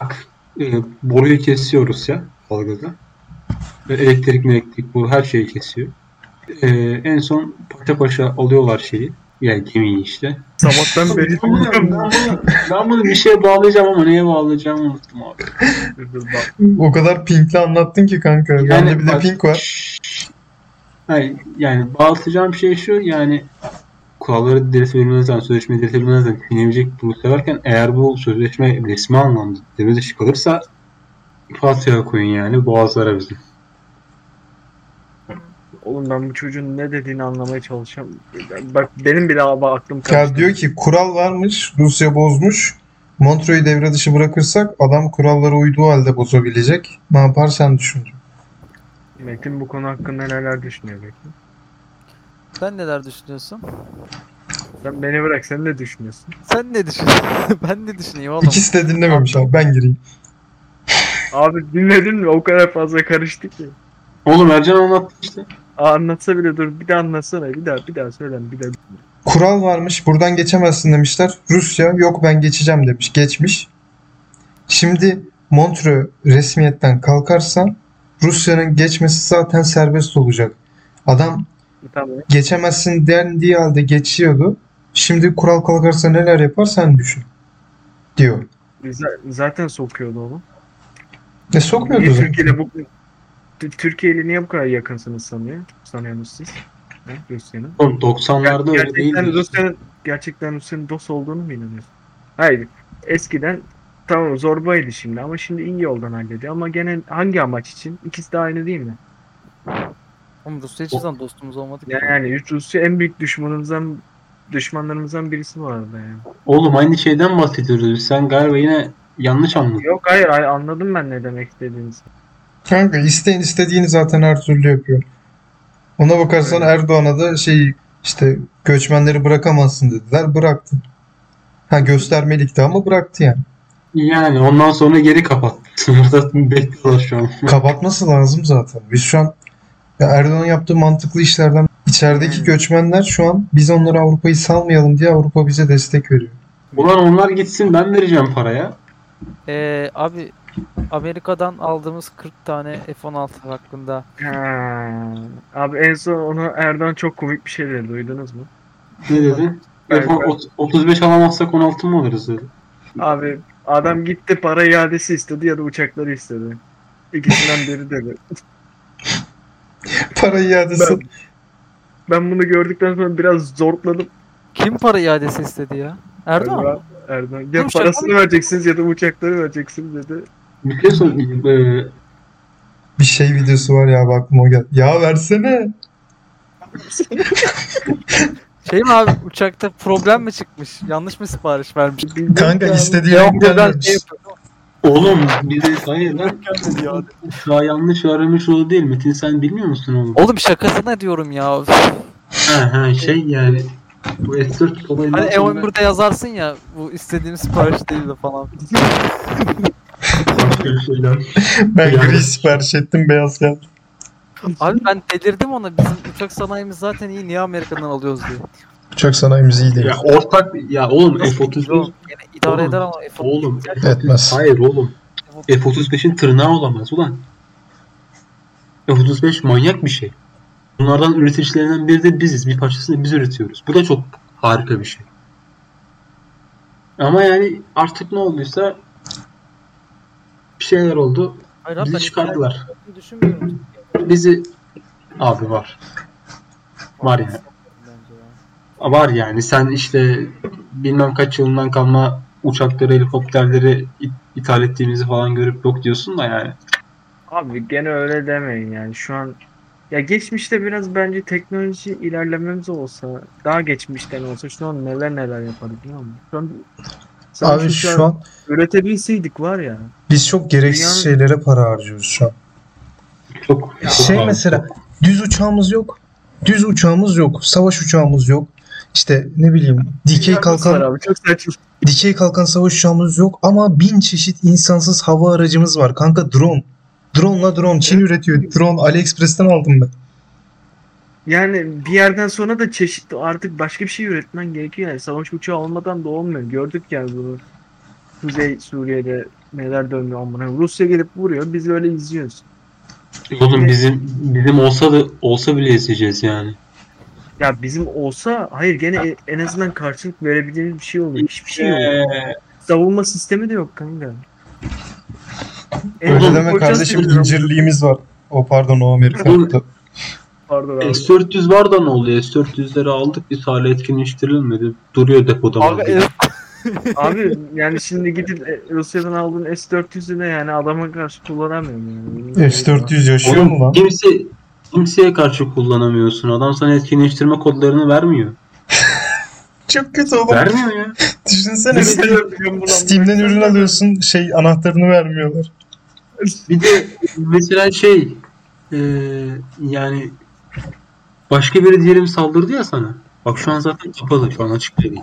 Bak e, boruyu kesiyoruz ya dalgada. Ve elektrik elektrik bu her şeyi kesiyor. E, en son paşa paşa alıyorlar şeyi. Yani gemiyi işte. Sabahtan beri ben, bunu, ben, bunu, bir şeye bağlayacağım ama neye bağlayacağımı unuttum abi. Bak, O kadar pinkli anlattın ki kanka. Bende bir de bak- pink var. Hayır, yani bağlatacağım şey şu yani kuralları dile verilmezden, sözleşme dile verilmezden dinleyebilecek bunu severken eğer bu sözleşme resmi anlamda devre dışı kalırsa Fatih'e koyun yani boğazlara bizim. Oğlum ben bu çocuğun ne dediğini anlamaya çalışıyorum. Bak benim bile abi aklım Ya karıştı. diyor ki kural varmış, Rusya bozmuş. Montreux'u devre dışı bırakırsak adam kurallara uyduğu halde bozabilecek. Ne yaparsan düşün. Metin bu konu hakkında neler düşünüyor Metin? Sen neler düşünüyorsun? Sen beni bırak sen ne düşünüyorsun? Sen ne düşünüyorsun? <laughs> ben ne düşüneyim oğlum? İkisi de dinlememiş abi. Ben gireyim. Abi dinledin mi? O kadar fazla karıştı ki. Oğlum Ercan anlattı işte. Anlatsa bile dur bir daha anlatsana bir daha bir daha söyle bir daha. Kural varmış, buradan geçemezsin demişler. Rusya yok ben geçeceğim demiş. Geçmiş. Şimdi Montreux resmiyetten kalkarsa Rusya'nın geçmesi zaten serbest olacak. Adam Tamam. geçemezsin dendiği halde geçiyordu. Şimdi kural kalkarsa neler yapar sen düşün. Diyor. Z- zaten sokuyordu onu. Ne sokmuyordu Niye zaten. Türkiye ile bu Türkiye ile niye bu kadar yakınsınız sanıyor? Sanıyorsunuz siz? Ha, Rusya'nın. Oğlum 90'larda öyle gerçekten değildi. Rusya'nın gerçekten Rusya'nın dost olduğunu mu inanıyorsun? Hayır. Eskiden tamam zorbaydı şimdi ama şimdi iyi yoldan hallediyor. Ama gene hangi amaç için? İkisi de aynı değil mi? Oğlum Rusya hiçbir zaman dostumuz olmadı ki. Yani, yani Rusya en büyük düşmanımızdan düşmanlarımızdan birisi bu arada yani. Oğlum aynı şeyden bahsediyoruz biz. Sen galiba yine yanlış anladın. Yok hayır, hayır anladım ben ne demek istediğinizi. Kanka isteyen istediğini zaten her türlü yapıyor. Ona bakarsan Evet. Erdoğan'a da şey işte göçmenleri bırakamazsın dediler. Bıraktı. Ha göstermelikti ama bıraktı yani. Yani ondan sonra geri kapattı. <laughs> Bekliyorlar şu an. Kapatması lazım zaten. Biz şu an ya Erdoğan yaptığı mantıklı işlerden içerideki Hmm. göçmenler şu an biz onları Avrupa'yı salmayalım diye Avrupa bize destek veriyor. Ulan onlar gitsin ben vereceğim paraya. Ee, abi Amerika'dan aldığımız 40 tane F-16 hakkında Ha. Abi en son onu Erdoğan çok komik bir şey dedi duydunuz mu? Ne dedi? Ben- F- ot- 35 alamazsak 16 mı alırız dedi. Abi adam gitti para iadesi istedi ya da uçakları istedi. İkisinden biri dedi. <laughs> Para iadesi. Ben, ben bunu gördükten sonra biraz zorladım. kim para iadesi istedi ya? Erdoğan mı? Erdoğan. Ya parasını vereceksiniz ya da uçakları vereceksiniz dedi. Bir şey sorayım. Ee, Bir şey videosu var ya bak aklıma o geldi. Ya versene. Şey mi abi uçakta problem mi çıkmış? Yanlış mı sipariş vermiş? Kanka istediği buradan gelmemiş. oğlum bir de hayır lan. Daha yanlış öğrenmiş oldu değil. Metin sen bilmiyor musun oğlum? Oğlum şakasına diyorum ya. Ha ha şey yani. Bu S4 olayından Hani sonra E11'de yazarsın ya bu istediğim sipariş değil de falan. Başka bir şeyden. Ben Yani- gri sipariş ettim beyaz geldi. Abi ben delirdim ona. Bizim uçak sanayimiz zaten iyi. Niye Amerika'dan alıyoruz diye. Uçak sanayimiz iyi değil. Ya ortak ya oğlum F-35 Yani idare Oğlum, eder ama F- oğlum Etmez. hayır oğlum F-35'in tırnağı olamaz ulan. F-35 manyak bir şey. Bunlardan üreticilerinden biri de biziz. Bir parçasını biz üretiyoruz. Bu da çok harika bir şey. Ama yani artık ne olduysa bir şeyler oldu. Hayır Bizi çıkardılar. düşünmüyorum. Bizi abi var. Var ya. Bence ya. Var yani sen işte bilmem kaç yılından kalma uçakları, helikopterleri it- ithal ettiğimizi falan görüp yok diyorsun da yani. Abi gene öyle demeyin yani şu an ya geçmişte biraz bence teknoloji ilerlememiz olsa daha geçmişten olsa şu an neler neler yapardık biliyor musun? Şu an savaş Abi şu an üretebilseydik var ya. biz çok gereksiz Dünyanın- şeylere para harcıyoruz şu an. Çok çok Şey harika. mesela düz uçağımız yok. Düz uçağımız yok. Savaş uçağımız yok. İşte ne bileyim dikey kalkan abi çok saçma. dikey kalkan savaş uçağımız yok ama bin çeşit insansız hava aracımız var. Kanka drone. Drone'la drone. Çin üretiyor. Drone AliExpress'ten aldım ben. Yani bir yerden sonra da çeşitli artık başka bir şey üretmen gerekiyor yani savaş uçağı olmadan da olmuyor. Gördük yani bunu. Kuzey Suriye'de neler dönüyor amına. Rusya gelip vuruyor biz öyle izliyoruz. Oğlum bizim bizim olsa da olsa bile izleyeceğiz yani. Ya bizim olsa hayır gene e- en azından karşılık verebileceğimiz bir şey oluyor. Hiçbir şey yok. Ee, Savunma sistemi de yok kanka. En Öyle deme kardeşim incirliğimiz var. O pardon o Amerika'da. Pardon abi. S-400 var da ne oluyor? S-400'leri aldık biz hala etkinleştirilmedi. Duruyor depoda. Abi evet. <laughs> Abi yani şimdi gidip e, Rusya'dan aldığın S-400'ü de yani adama karşı kullanamıyorum yani. S-400 yaşıyor Oğlum, mu lan? Kimse, kimseye karşı kullanamıyorsun. Adam sana etkinleştirme kodlarını vermiyor. <laughs> Çok kötü oğlum. Vermiyor ya. <laughs> Düşünsene Ne Steam- diyorum buna? Steam'den ürün alıyorsun şey anahtarını vermiyorlar. Bir de mesela şey e, yani başka biri diyelim saldırdı ya sana. Bak şu an zaten kapalı. Şu an açık değil.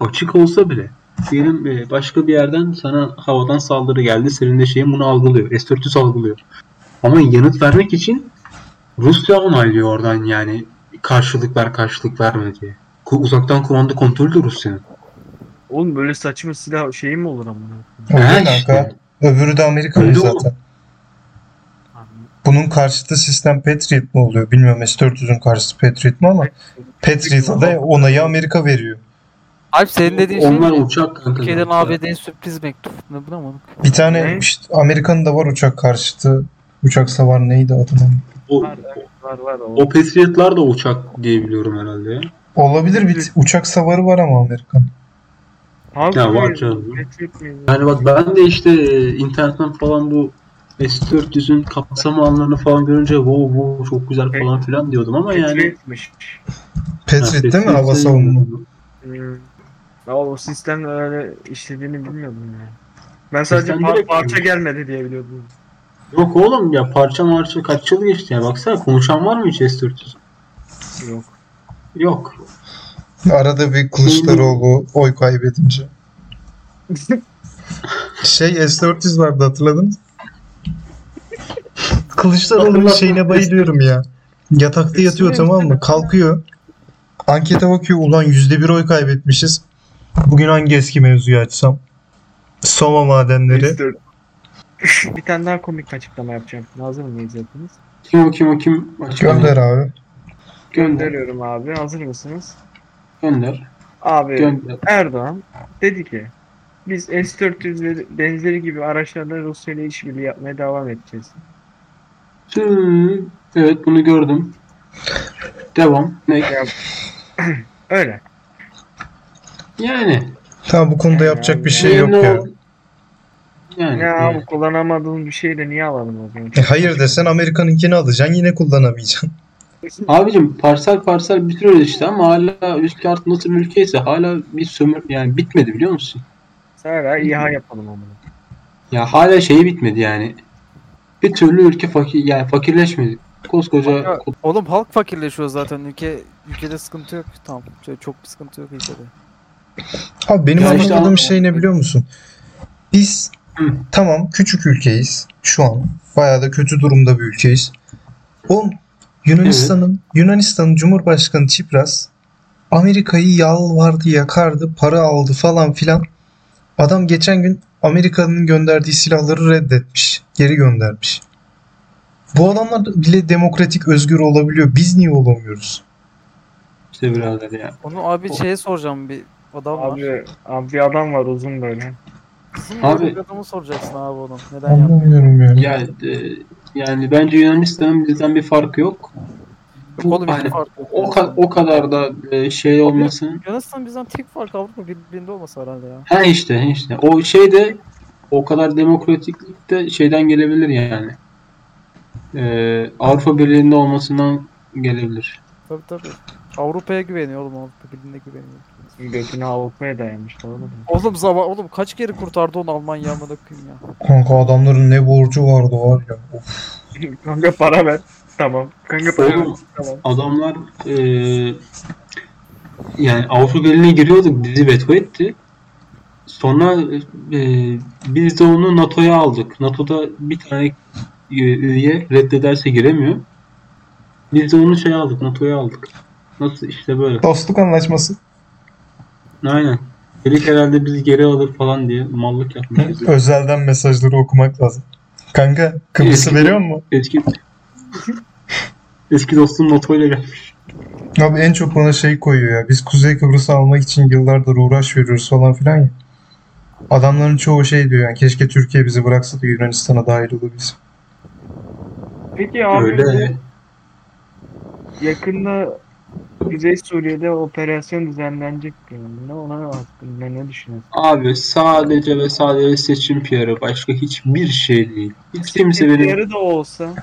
Açık olsa bile diyelim e, başka bir yerden sana havadan saldırı geldi. Senin de şeyin bunu algılıyor. S-400 algılıyor. Ama yanıt vermek için Rusya onaylıyor oradan yani karşılık ver karşılık verme diye. Uzaktan kumanda kontrolü de Rusya'nın. Oğlum böyle saçma silah şeyi mi olur Ha kanka. işte. Öbürü de Amerikalı oğlum. Bunun karşıtı sistem Patriot mu oluyor? Bilmiyorum S-400'ün karşıtı Patriot mu ama Patriot'a da onayı Amerika veriyor. Alp senin dediğin şey Onlar uçak kanka. Türkiye'den zaten. ABD'ye sürpriz mektup. Ne bu ne amına? Bir tane Ne? işte Amerika'nın da var uçak karşıtı. Uçak savar neydi adı lan? O, Var var var. O. o Patriot'lar da uçak diye biliyorum herhalde ya. Olabilir bir uçak savarı var ama Amerikan. Halk Ya var mıydı? canım. Yani bak ben de işte e, internetten falan bu S400'ün kapsam alanlarını falan görünce wow wow çok güzel falan filan diyordum ama yani Patriot'mış. Patriot değil mi hava savunma? Hmm. Ya o sistemle öyle işlediğini bilmiyordum ya. Ben sadece Sistem par- parça gelmedi diye biliyordum. Yok oğlum ya parça marça kaç yıl geçti ya baksana konuşan var mı hiç S400? Yok. Yok. Arada bir Kılıçdaroğlu oy kaybedince. <laughs> Şey S-400 vardı hatırladınız mı? <laughs> Kılıçdaroğlu'nun şeyine bayılıyorum ya. Yatakta yatıyor tamam mı? Kalkıyor. Ankete bakıyor. Ulan yüzde bir oy kaybetmişiz. Bugün hangi eski mevzuyu açsam? Soma madenleri. S4. bir tane daha komik açıklama yapacağım. Hazır mıyız hepiniz? Kim o kim o kim? Aç Gönder abi. Gönder. Gönderiyorum abi. Hazır mısınız? Gönder. Abi Gönder. Erdoğan dedi ki biz S-400 ve benzeri gibi araçlarla Rusya ile işbirliği yapmaya devam edeceğiz. Evet bunu gördüm. Devam. Ne? Öyle. Yani. Tamam bu konuda yapacak bir şey yok Yani ya. Yani. Ya yani. kullanamadığın bir şey de niye alalım o zaman? E, hayır desen Amerika'nınkini alacaksın yine kullanamayacaksın. <laughs> Abicim parsel parsel bitiriyoruz işte ama hala artık nasıl bir ülkeyse hala bir sömür yani bitmedi biliyor musun? Hala İHA yapalım ama. Ya hala şeyi bitmedi yani. Bir türlü ülke fakir yani fakirleşmedi. Koskoca Ya, Oğlum halk fakirleşiyor zaten. Ülke ülkede sıkıntı yok. Tamam. Çok, çok bir sıkıntı yok ülkede. Abi benim Ya işte anlamadığım ama- şey ne biliyor musun? Biz Hı. Tamam küçük ülkeyiz şu an. Bayağı da kötü durumda bir ülkeyiz. Oğlum Yunanistan'ın Yunanistan'ın Cumhurbaşkanı Tsipras Amerika'yı yalvardı, yakardı, para aldı falan filan. Adam geçen gün Amerika'nın gönderdiği silahları reddetmiş, geri göndermiş. Bu adamlar bile demokratik, özgür olabiliyor. Biz niye olamıyoruz? İşte birader ya. Onu abi şeye soracağım bir adam var. Abi, abi bir adam var uzun böyle. Abi- bir adamı soracaksın abi onu. Neden yaptın? Anlamıyorum yani. Yani, e, yani bence Yunanistan'ın bizden bir farkı yok. Bu, Oğlum hani, fark yok. o, ka- o kadar da e, şey olmasın. Yunanistan bizden tek fark Avrupa Birliği'nde olması herhalde ya. Ha işte ha işte. O şey de o kadar demokratiklik de şeyden gelebilir yani. Ee, Avrupa Birliği'nde olmasından gelebilir. Tabii tabii. Avrupa'ya güveniyor oğlum Avrupa Birliği'ne güveniyor. Götünü Avrupa'ya dayanmış doğru mu? Oğlum zaman oğlum kaç kere kurtardı onu Almanya amına koyayım ya. Kanka adamların ne borcu vardı var ya. Of. <laughs> Kanka para ver. Tamam. Kanka para ver. Oğlum. Tamam. Adamlar ee, yani Avrupa Birliği'ne giriyorduk bizi veto etti. Sonra ee, biz de onu NATO'ya aldık. NATO'da bir tane e, üye reddederse giremiyor. Biz de onu şey aldık, NATO'ya aldık. Nasıl işte böyle. Dostluk anlaşması. Aynen. Dedik herhalde bizi geri alır falan diye mallık yapmış bize. <laughs> Özelden mesajları okumak lazım. Kanka Kıbrıs'ı Eski- veriyor mu? Eski eski dostum NATO ile gelmiş. Abi en çok bana şey koyuyor ya. Biz Kuzey Kıbrıs'ı almak için yıllardır uğraş veriyoruz falan filan ya. Adamların çoğu şey diyor yani keşke Türkiye bizi bıraksa da Yunanistan'a dahil olabilsin. Peki abi Öyle. yakında Kuzey Suriye'de operasyon düzenlenecek. Ne ona hakkında ne düşünüyorsun? Abi sadece ve sadece seçim PR'ı başka hiçbir şey değil. Hiç kimse benim Yarı da olsa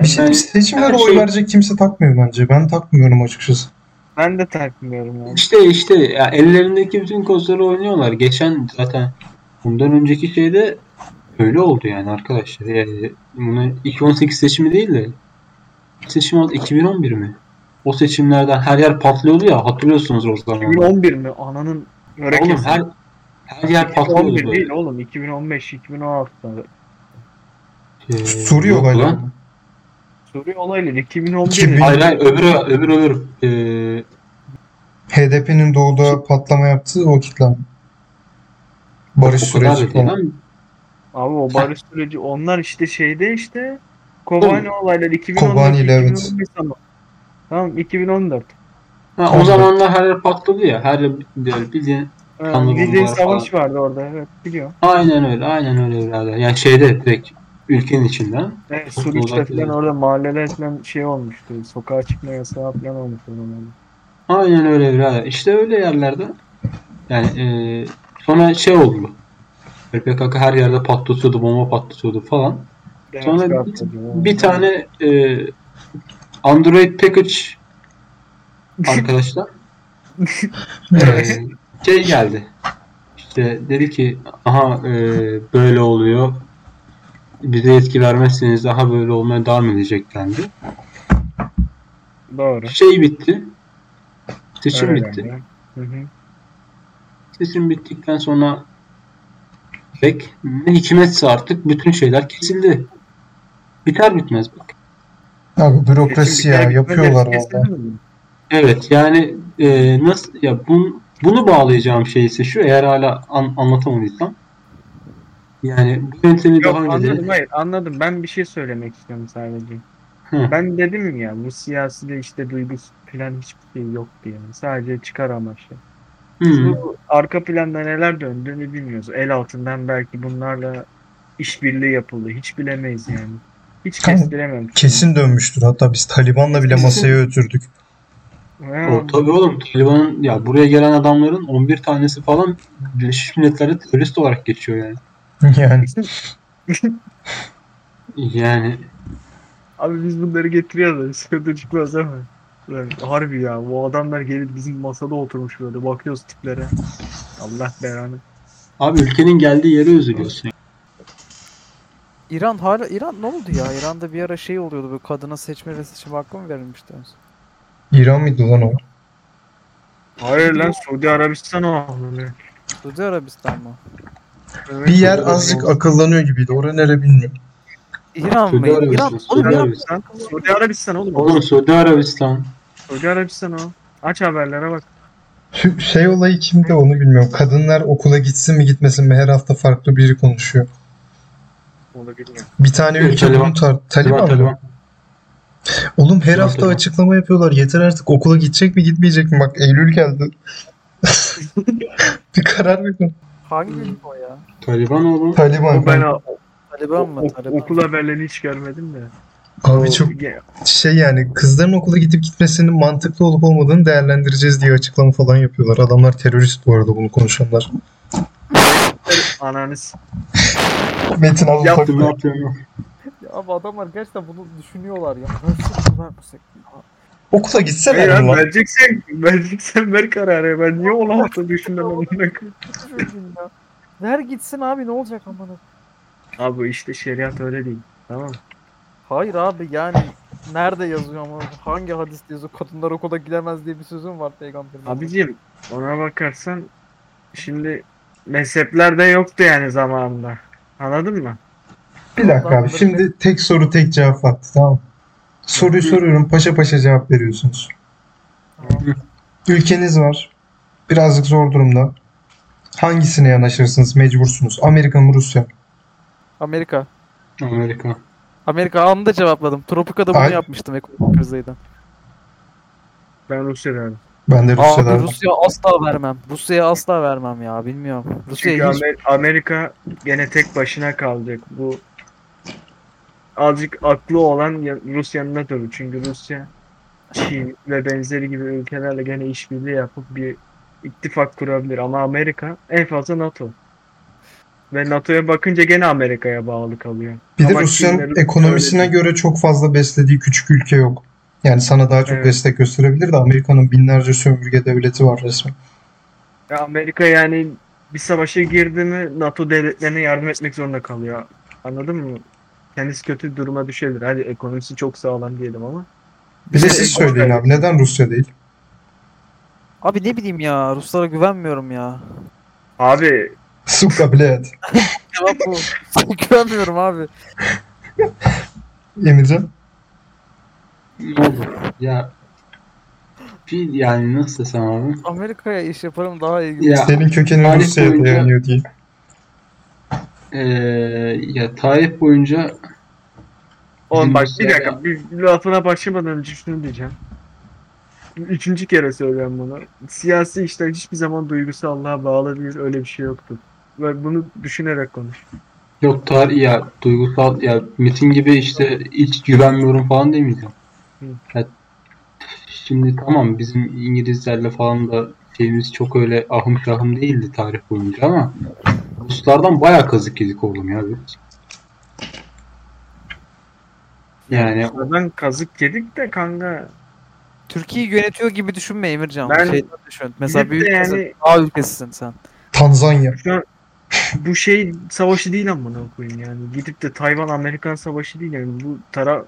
Bir şey Yani seçimlere her oy şey- verecek kimse takmıyor bence. Ben takmıyorum açıkçası. Ben de takmıyorum yani. işte işte ya ellerindeki bütün kozları oynuyorlar. Geçen zaten bundan önceki şeyde öyle oldu yani arkadaşlar. Yani bunu 2018 seçimi değil de seçim oldu 2011 mi? O seçimlerden her yer patlıyordu ya hatırlıyorsunuz o zaman. 2011 mi? Ananın Oğlum örekesi. her her yer patlıyordu 2011 böyle. değil oğlum 2015 2016'da. Ee, lan. mı? Suriye olayları 2011 2000 Hayır hayır öbürü öbür öbür. Ee, HDP'nin doğuda patlama yaptığı vakitler. Barış o süreci falan. Abi o barış süreci onlar işte şeyde işte Kobani olayları 2014 Kobani ile evet. 2015 ama. Tamam 2014. Ha, o zamanlar her yer patladı ya. Her yer bildiğin. Anladım, Bildiğin savaş vardı orada evet biliyorum. Aynen öyle. Aynen öyle birader. Yani şeyde direkt ülkenin içinden. Evet uzak falan orada mahalleler falan şey olmuştu. Sokağa çıkma yasağı falan olmuştu. Aynen öyle birader. İşte öyle yerlerde. Yani e, sonra şey oldu. PKK her yerde patlatıyordu, bomba patlatıyordu falan. Sonra diyor. Bir tane e, Android package arkadaşlar <laughs> e, şey geldi. İşte dedi ki aha e, böyle oluyor. Bize yetki vermezseniz daha böyle olmaya devam edecek dendi. Doğru. Şey bitti. Seçim Öyle bitti. yani. Hı hı. Seçim bittikten sonra pek ne hikmetse artık bütün şeyler kesildi. Biter bitmez bak. Abi bürokrasi ya yapıyorlar valla. Evet yani e, nasıl ya bun, bunu bağlayacağım şey ise şu eğer hala an, anlatamadıysam yani bu yöntemi Yok daha önce anladım de hayır anladım. Ben bir şey söylemek istiyorum sadece. Hı. Ben dedim ya bu siyaside işte duygusu falan hiçbir şey yok diye. Sadece çıkar amaçlı. Biz Hı. bu arka planda neler döndüğünü bilmiyoruz. El altından belki bunlarla işbirliği yapıldı. Hiç bilemeyiz yani. Hiç kestiremem. Kesin dönmüştür. Hatta biz Taliban'la bile masaya oturduk. Ha, O, tabii oğlum Taliban'ın ya buraya gelen adamların 11 tanesi falan Birleşmiş Milletler'de terörist olarak geçiyor yani. <laughs> Yani <laughs> Yani Abi biz bunları getiriyoruz da sıkıntı çıkmaz ama. Ulan harbi ya bu adamlar gelip bizim masada oturmuş böyle bakıyoruz tiplere. Allah belanı. abi ülkenin geldiği yere üzülüyorsun. İran hala İran ne oldu ya? İran'da bir ara şey oluyordu böyle kadına seçme ve seçim hakkı mı verilmişti? İran mıydı lan o? Hayır lan Suudi Arabistan o. Suudi Arabistan mı? Bir yer azıcık akıllanıyor gibiydi. Orası nere bilmiyorum. İran mı? Suudi İran. Arabistan, Oğlum Suudi İran. Arabistan. Suudi Arabistan oğlum. Oğlum Suudi Arabistan. Suudi Arabistan o. Aç haberlere bak. Şu şey olayı kimde onu bilmiyorum. Kadınlar okula gitsin mi gitmesin mi her hafta farklı biri konuşuyor. Onu bilmiyorum. Bir tane Evet, ülke Taliban. bunu tar Taliban mı? Taliban. Oğlum her Taliban, hafta Taliban. açıklama yapıyorlar. Yeter artık okula gidecek mi gitmeyecek mi? Bak Eylül geldi. <laughs> bir karar verin. Hangi ülke o ya? Taliban oğlum. Taliban. O ben o, Taliban mı? o- Taliban. okul haberlerini hiç görmedim de. Abi çok şey yani kızların okula gidip gitmesinin mantıklı olup olmadığını değerlendireceğiz diye açıklama falan yapıyorlar. Adamlar terörist bu arada bunu konuşanlar. Ananız. Metin abi Ne yapıyorsun? Ya abi adamlar gerçekten bunu düşünüyorlar ya. Nasıl vermesek ya? Okula gitsene abi lan. vereceksen, vereceksen ver kararı. Ben niye o hafta düşündüm amına ya. Ver gitsin abi ne olacak amına. Abi işte şeriat öyle değil. Tamam? Hayır abi yani nerede yazıyor ama hangi hadiste yazıyor kadınlar okula gidemez diye bir sözüm var peygamberin. Abicim ona bakarsan şimdi mezheplerde yoktu yani zamanında. Anladın mı? Bir dakika abi. Şimdi tek soru tek cevap vakti tamam. Soruyu soruyorum. Paşa paşa cevap veriyorsunuz. Ülkeniz var. Birazcık zor durumda. Hangisine yanaşırsınız? Mecbursunuz. Amerika mı Rusya? Amerika. Amerika. Amerika anında cevapladım. Tropika'da bunu Ay. yapmıştım ekonomik krizeyden. Ben Rusya derdim. Ben de Abi Rusya'dan. Rusya asla vermem. Rusya'ya asla vermem ya bilmiyorum. Çünkü Rusya'ya hiç Amer- Amerika gene tek başına kalacak. Bu azıcık aklı olan ya- Rusya'nın NATO'yu. Çünkü Rusya Çin ve benzeri gibi ülkelerle gene işbirliği yapıp bir ittifak kurabilir. Ama Amerika en fazla NATO. Ve NATO'ya bakınca gene Amerika'ya bağlı kalıyor. Bir de Rusya'nın ekonomisine öyle göre çok fazla beslediği küçük ülke yok. Yani sana daha çok Evet. destek gösterebilir de Amerika'nın binlerce sömürge devleti var resmen. Ya Amerika yani bir savaşa girdi mi NATO devletlerine yardım etmek zorunda kalıyor. Anladın mı? Kendisi kötü duruma düşebilir. Hadi ekonomisi çok sağlam diyelim ama. İşte siz söyleyin abi. Neden Rusya değil? Abi ne bileyim ya Ruslara güvenmiyorum ya. Abi Suka bilet. Cevap <laughs> bu. güvenmiyorum abi. Emircan. Ya bir yani nasıl desem abi? Amerika'ya iş yaparım daha iyi. Ya Senin kökenin Rusya'ya boyunca- dayanıyor diye. Eee ya tarih boyunca oğlum bak bir dakika bir bir lafına başlamadan önce şunu diyeceğim. Üçüncü kere söylüyorum bunu. Siyasi işler hiçbir zaman duygusallığa bağlı değil. Öyle bir şey yoktur. Ve bunu düşünerek konuş. yok tarih ya duygusal ya Metin gibi işte hiç güvenmiyorum falan demeyeceğim. Hı. Ya, şimdi tamam bizim İngilizlerle falan da şeyimiz çok öyle ahım şahım değildi tarih boyunca ama Ruslardan bayağı kazık yedik oğlum ya biz. Yani Oradan kazık yedik de kanka. Türkiye'yi yönetiyor gibi düşünme Emircan. Ben- Şeyden düşün. Mesela Gidip bir de ülkesin. yani- A ülkesisin sen. Tanzanya. Şu an <laughs> bu şey savaşı değil amına koyayım yani. Gidip de Tayvan Amerikan savaşı değil yani. Bu taraf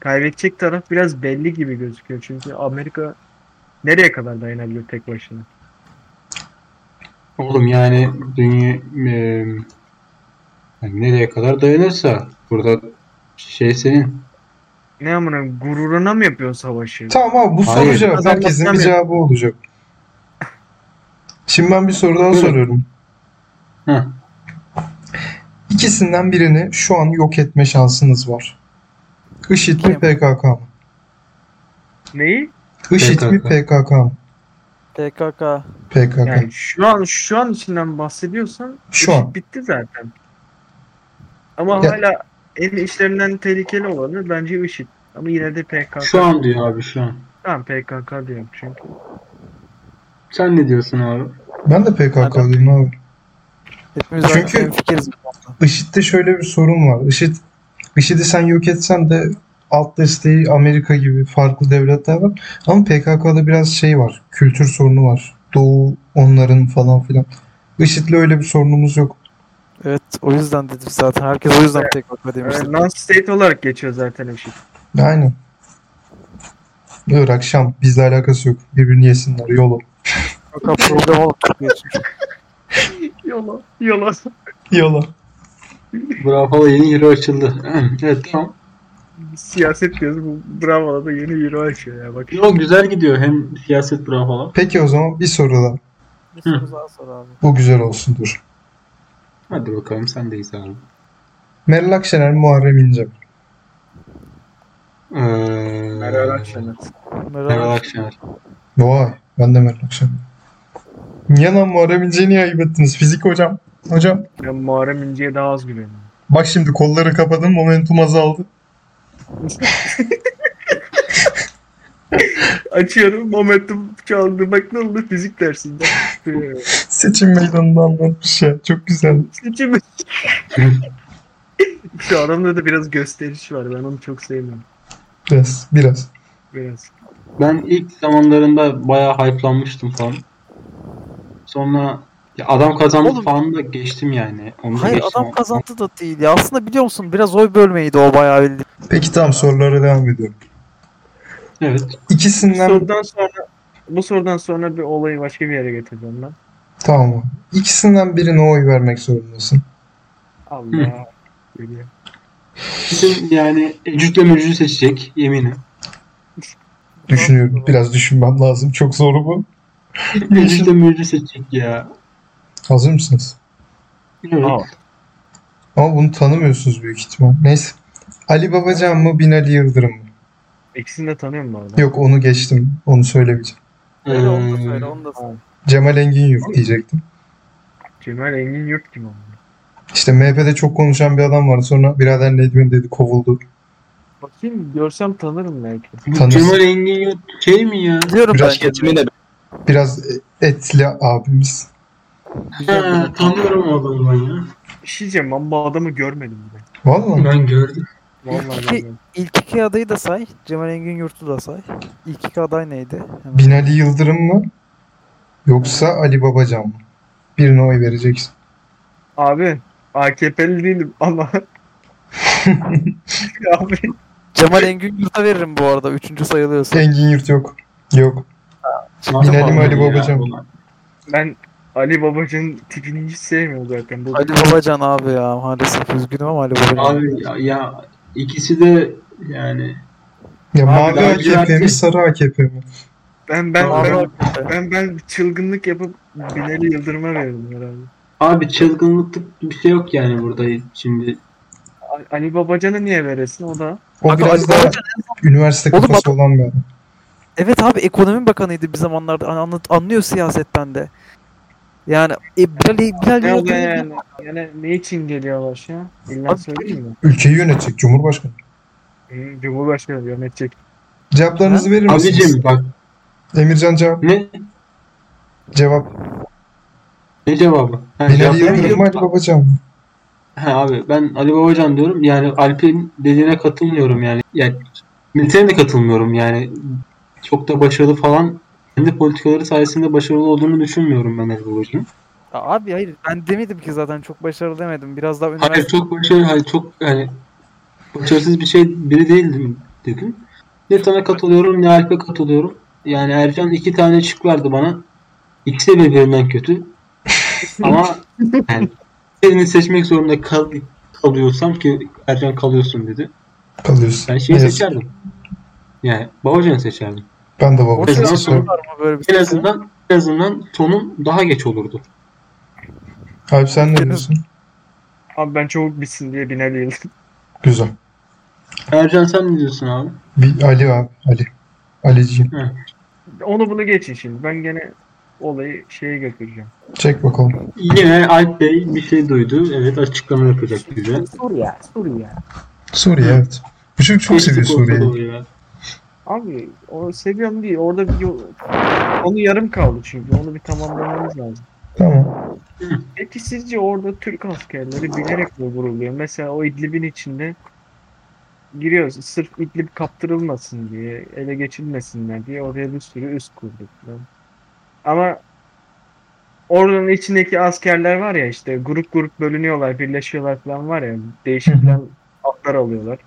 kaybedecek taraf biraz belli gibi gözüküyor. Çünkü Amerika nereye kadar dayanabilir tek başına? Oğlum yani dünya eee, yani nereye kadar dayanırsa burada şey senin. Ne amına gururuna mı yapıyorsun savaşı? Tamam abi bu soru Hayır. cevap. Herkesin bir cevabı olacak. Şimdi ben bir soru daha Buyurun. soruyorum. Heh. İkisinden birini şu an yok etme şansınız var. IŞİD mi Kim? PKK mı? Neyi? IŞİD mi PKK. PKK mı? PKK. PKK. Yani şu an şu an içinden bahsediyorsan Şu an. bitti zaten. Ama Ya- hala en işlerinden tehlikeli olanı bence IŞİD. Ama yine de PKK. Şu an diyor abi şu an. Tamam PKK diyorum çünkü. Sen ne diyorsun abi? Ben de PKK Hadi. diyorum abi. Hepimiz Çünkü- aynı fikiriz. bu konuda. IŞİD'de şöyle bir sorun var. IŞİD, IŞİD'i sen yok etsen de alt desteği Amerika gibi farklı devletler var. Ama PKK'da biraz şey var. Kültür sorunu var. Doğu onların falan filan. IŞİD'le öyle bir sorunumuz yok. Evet o yüzden dedim zaten. Herkes o yüzden PKK demişti. Yani non-state olarak geçiyor zaten IŞİD. Aynen. Irak, Şam. Bizle alakası yok. Birbirini yesinler. Yolu. PKK problem için. Yola, yola. Yalan. Bravo yeni hero açıldı. evet tamam. Siyaset diyoruz. Bu Bravo'da da yeni euro açıyor ya. Bak. Yo güzel gidiyor hem siyaset bravo. Peki o zaman bir soru daha. Bir soru daha sor abi. Bu güzel olsun dur. Hadi bakalım sendeyiz abi. Meral Akşener, Muharrem İnce. Ee, Meral Akşener. Meral Meral Akşener. Vay. Ben de Meral Akşener. Niye lan Muharrem İnce'yi niye ayıp ettiniz? Fizik hocam. Hocam. Ben Muharrem İnce'ye daha az güveniyorum. Bak şimdi kolları kapadın momentum azaldı. <laughs> Açıyorum momentum çaldı. Bak ne oldu fizik dersinde. Seçim meydanında anlatmış ya. Çok güzel. Seçim. <laughs> Şu adamda da biraz gösteriş var. Ben onu çok sevmiyorum. Biraz. Biraz. Biraz. Ben ilk zamanlarında bayağı hype'lanmıştım falan. Sonra ya adam kazandı Oğlum- falan da geçtim yani. Onu Hayır geçtim. adam kazandı da değil ya. Aslında biliyor musun biraz oy bölmeydi o bayağı bildiğin. Peki tamam sorulara devam ediyorum. Evet. Bu İkisinden sorudan sonra bu sorudan sonra bir olayı başka bir yere getireceğim ben. tamam. İkisinden birine oy vermek zorundasın. Allah. Geliyor. Bizim yani Ecük'le Mücü seçecek yeminim. Düşünüyorum. Biraz düşünmem lazım. Çok zor bu. <laughs> Ecük'le Mücü seçecek ya. Hazır mısınız? Evet. Aa. Ama bunu tanımıyorsunuz büyük ihtimal. Neyse. Ali Babacan mı Binali Yıldırım mı? İkisini de tanıyorum bu arada. Yok onu geçtim. Onu söylemeyeceğim. Öyle onu da Ee, söyle onu da söyle. Cemal Engin Yurt diyecektim. Cemal Engin Yurt kim ama? İşte MHP'de çok konuşan bir adam vardı. Sonra birader Nedvin dedi kovuldu. Bakayım görsem tanırım belki. Tanırsın. Cemal Engin yok şey mi ya? Biliyorum Biraz ben. Biraz etli abimiz. Tanıyorum o adamı ben ya. Bir şey diyeceğim ben bu adamı görmedim bile. Vallahi. Ben gördüm. Vallahi İlk iki, görmedim. ilk iki adayı da say. Cemal Engin Yurt'u da say. İlk iki aday neydi? Hemen. Binali Yıldırım mı? Yoksa Ali Babacan mı? Birine oy vereceksin. Abi AKP'li değilim ama <laughs> <laughs> abi Cemal Engin Yurt'a veririm bu arada. Üçüncü sayılıyorsa. Engin Yurt yok. Yok. Binali mi Ali Babacan? ulan. ben Ali Babacan'ın tipini hiç sevmiyorum zaten. Bu Ali Babacan abi ya. Maalesef üzgünüm ama Ali Babacan. Abi ya, ya ikisi de yani Ya mavi AKP mi sarı AKP mi? ben ben Abi, ben, ben ben çılgınlık yapıp Binali Yıldırım'a verdim herhalde. abi çılgınlıklık bir şey yok yani burada şimdi. Ali Babacan'a niye veresin o da? O Abi biraz daha Babacan üniversite Oğlum kafası olan bir adam. Evet abi ekonomi bakanıydı bir zamanlarda An- anlat, anlıyor siyasetten de. Yani e, Bilal, Bilal Ne oluyor yani? Yani ne için geliyor başa? İlla Abi- söyleyeyim mi? Ülkeyi yönetecek Cumhurbaşkanı. Hı, Cumhurbaşkanı yönetecek. Cevaplarınızı verir misiniz? Abicim bak Emircan cevap. ne Cevap. ne cevabı? Ha, Binali cevap Yıldırım mı vermiyorum. Ali Babacan mı? Ha abi ben Ali Babacan diyorum. Yani Alp'in dediğine katılmıyorum yani. Yani Metin'e de katılmıyorum yani. Çok da başarılı falan kendi politikaları sayesinde başarılı olduğunu düşünmüyorum ben. Ya Abi hayır ben demedim ki zaten çok başarılı demedim. Biraz daha Hayır üniversite çok başarılı, hayır çok yani başarısız bir şey biri değildim dedim. Ne sana katılıyorum ne Alp'e katılıyorum. Yani Ercan iki tane şık verdi bana. İkisi de birbirinden kötü. <laughs> Ama yani birini seçmek zorunda kal kalıyorsam ki Ercan kalıyorsun dedi. Kalıyorsun. Ben şeyi yazık. seçerdim. Yani Babacan'ı seçerdim. Ben de böyle bir En azından en azından sonun daha geç olurdu. Alp sen ne diyorsun? Abi ben çabuk bitsin diye Binali Yıldırım. Güzel. Ercan sen ne diyorsun abi? Bir Ali abi. Ali. Aliciğim. Onu bunu geçin şimdi. Ben gene olayı şeye götüreceğim. Çek bakalım. Yine Alp Bey bir şey duydu. Evet açıklama yapacak bize. Suriye, Suriye. Suriye evet. Bu çocuk çok seviyor olsa da Suriye'yi. Abi o seviyorum değil. Orada bir yol... Onu yarım kaldı çünkü. Onu bir tamamlamamız lazım. Tamam. Peki sizce orada Türk askerleri bilerek mi vuruluyor? Mesela o İdlib'in içinde giriyoruz. Sırf İdlib kaptırılmasın diye, ele geçilmesinler diye oraya bir sürü üst kurduk. Ama oranın içindeki askerler var ya işte grup grup bölünüyorlar, birleşiyorlar falan var ya değişik falan atlar alıyorlar.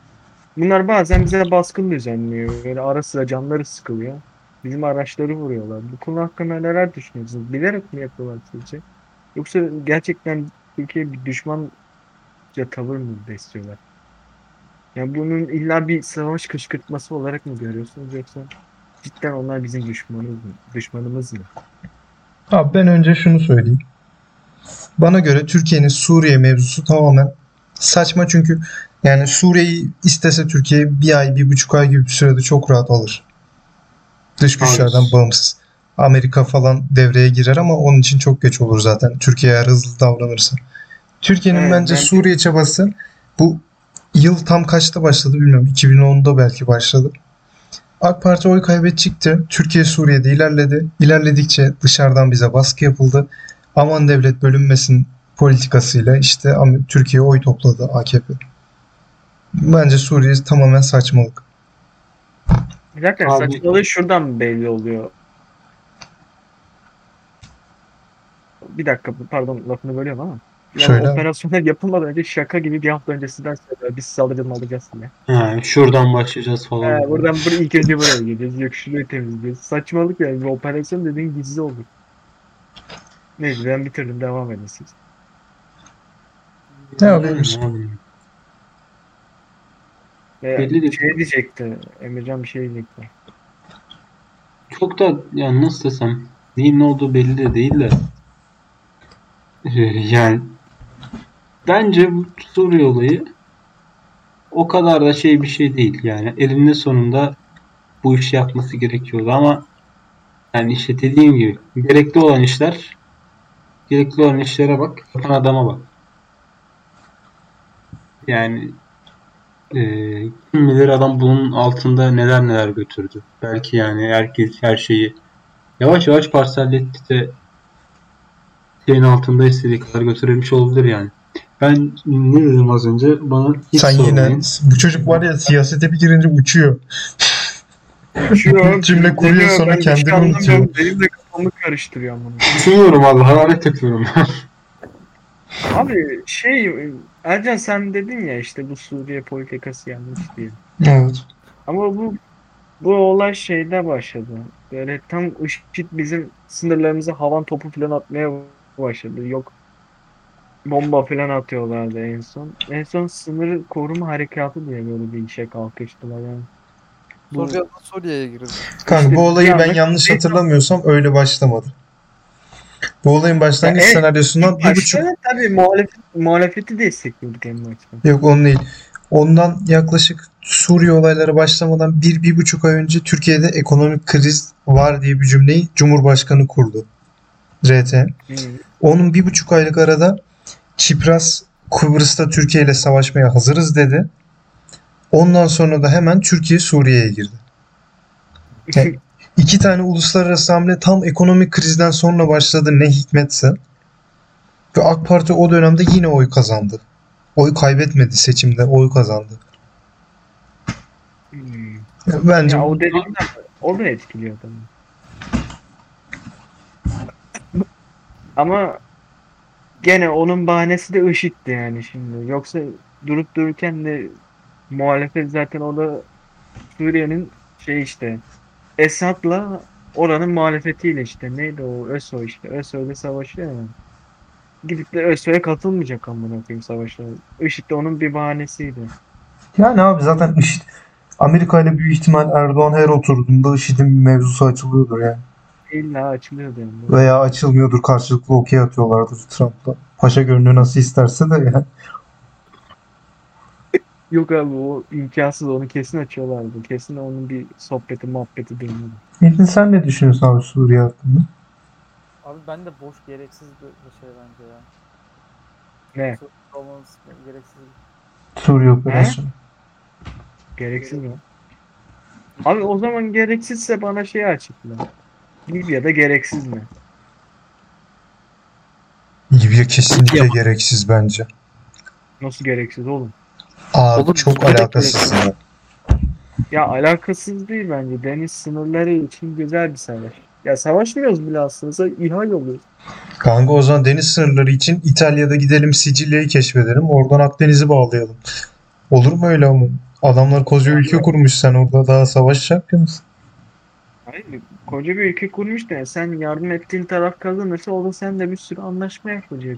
Bunlar bazen bize baskın düzenliyor. Böyle ara sıra canları sıkılıyor. Bizim araçları vuruyorlar. Bu konu hakkında neler düşünüyorsunuz? Bilerek mi yapıyorlar sizce? Yoksa gerçekten Türkiye bir düşmanca tavır mı besliyorlar? Yani bunun illa bir savaş kışkırtması olarak mı görüyorsunuz yoksa cidden onlar bizim düşmanımız mı? Düşmanımız mı? Abi ben önce şunu söyleyeyim. Bana göre Türkiye'nin Suriye mevzusu tamamen saçma çünkü yani Suriye'yi istese Türkiye bir ay, bir buçuk ay gibi bir sürede çok rahat alır. Dış güçlerden Hayır. bağımsız. Amerika falan devreye girer ama onun için çok geç olur zaten. Türkiye eğer hızlı davranırsa. Türkiye'nin Evet, bence ben- Suriye çabası bu yıl tam kaçta başladı bilmiyorum. 2010'da belki başladı. AK Parti oy kaybedecekti. Türkiye Suriye'de ilerledi. İlerledikçe dışarıdan bize baskı yapıldı. Aman devlet bölünmesin politikasıyla işte Türkiye oy topladı AKP. Bence Suriye tamamen saçmalık. Zaten Abi- saçmalığı şuradan belli oluyor. Bir dakika pardon lafını bölüyorum ama. Yani Söyle operasyonlar yapılmadan önce şaka gibi bir hafta öncesinden söylüyor. Biz saldırı alacağız diye. Ha, şuradan başlayacağız falan. He, buradan buraya ilk önce buraya gideceğiz. Yok şurayı temizleyeceğiz. Saçmalık yani. Bir operasyon dediğin gizli olur. Neyse ben bitirdim. Devam edin siz. Ne yapayım? Ve Belli değil. şey diyecekti. Emircan bir şey diyecekti. Çok da yani nasıl desem neyin ne olduğu belli de değil de Ee, yani bence bu Suriye olayı o kadar da şey bir şey değil yani elinde sonunda bu işi yapması gerekiyordu ama yani işte dediğim gibi gerekli olan işler gerekli olan işlere bak yapan adama bak yani eee, kim bilir adam bunun altında neler neler götürdü belki yani herkes her şeyi yavaş yavaş parselletti de şeyin altında istediği kadar götürebilmiş olabilir yani. Ben ne dedim az önce? Bana hiç Sen yine sormayın. bu çocuk var ya siyasete bir girince uçuyor. Şu <laughs> Cümle kuruyor sonra kendini unutuyor. Benim de kafamı karıştırıyor bunu. Düşünüyorum abi hararet yapıyorum. <laughs> Abi şey Ercan sen dedin ya işte bu Suriye politikası yanlış diye. Evet. Ama bu bu olay şeyde başladı. Böyle tam IŞİD bizim sınırlarımıza havan topu falan atmaya başladı. Yok bomba falan atıyorlardı en son. En son sınır koruma harekatı diye böyle bir işe kalkıştılar yani. Bu, Suriye'ye girdi. Kanka İşte bu olayı ben yanlış hatırlamıyorsam öyle başlamadı. Bu olayın başlangıç Ya, evet, senaryosundan bir buçuk tabii muhalefet, muhalefeti destekliyorduk en başta. Yok onun değil. Ondan yaklaşık Suriye olayları başlamadan bir, bir buçuk ay önce Türkiye'de ekonomik kriz var diye bir cümleyi Cumhurbaşkanı kurdu. RT. Hı. Onun bir buçuk aylık arada Çipras Kıbrıs'ta Türkiye ile savaşmaya hazırız dedi. Ondan sonra da hemen Türkiye Suriye'ye girdi. Yani <laughs> iki tane uluslararası hamle tam ekonomik krizden sonra başladı ne hikmetse. Ve AK Parti o dönemde yine oy kazandı. Oy kaybetmedi seçimde, oy kazandı. Hmm. Bence Ya o o da etkiliyor tabii. Ama gene onun bahanesi de IŞİD'di yani şimdi. Yoksa durup dururken de muhalefet zaten o da Suriye'nin şey işte Esad'la oranın muhalefetiyle işte neydi o ÖSO işte ÖSO'yla savaşıyor ya. Gidip de ÖSO'ya katılmayacak amına koyayım savaşa. IŞİD de onun bir bahanesiydi. Yani abi zaten IŞİD Amerika ile büyük ihtimal Erdoğan her oturduğunda IŞİD'in mevzusu açılıyordur yani. İlla açılıyordu yani. Veya açılmıyordur karşılıklı okey atıyorlardır Trump'la. Paşa gönlü nasıl isterse de yani. Yok abi o imkansız onu kesin açıyorlardı. Kesin onun bir sohbeti muhabbeti dönüyordu. Metin sen ne düşünüyorsun abi Suriye hakkında? Abi ben de boş gereksiz bir bir şey bence ya. Ne? Olmanız gereksiz. Suriye operasyonu. Gereksiz mi? Abi o zaman gereksizse bana şey açıkla. Libya'da gereksiz mi? Libya kesinlikle Libya mı? gereksiz bence. Nasıl gereksiz oğlum? Abi Oğlum, çok alakasız ya. Ya alakasız değil bence. Deniz sınırları için güzel bir savaş. Ya savaşmıyoruz bile aslında. İhal oluyoruz. Kanka o zaman deniz sınırları için İtalya'da gidelim Sicilya'yı keşfedelim. Oradan Akdeniz'i bağlayalım. Olur mu öyle ama? Adamlar koca ülke kurmuş sen orada daha savaşacak mısın? Hayır, koca bir ülke kurmuş da sen yardım ettiğin taraf kazanırsa o da sen de bir sürü anlaşma yapacak.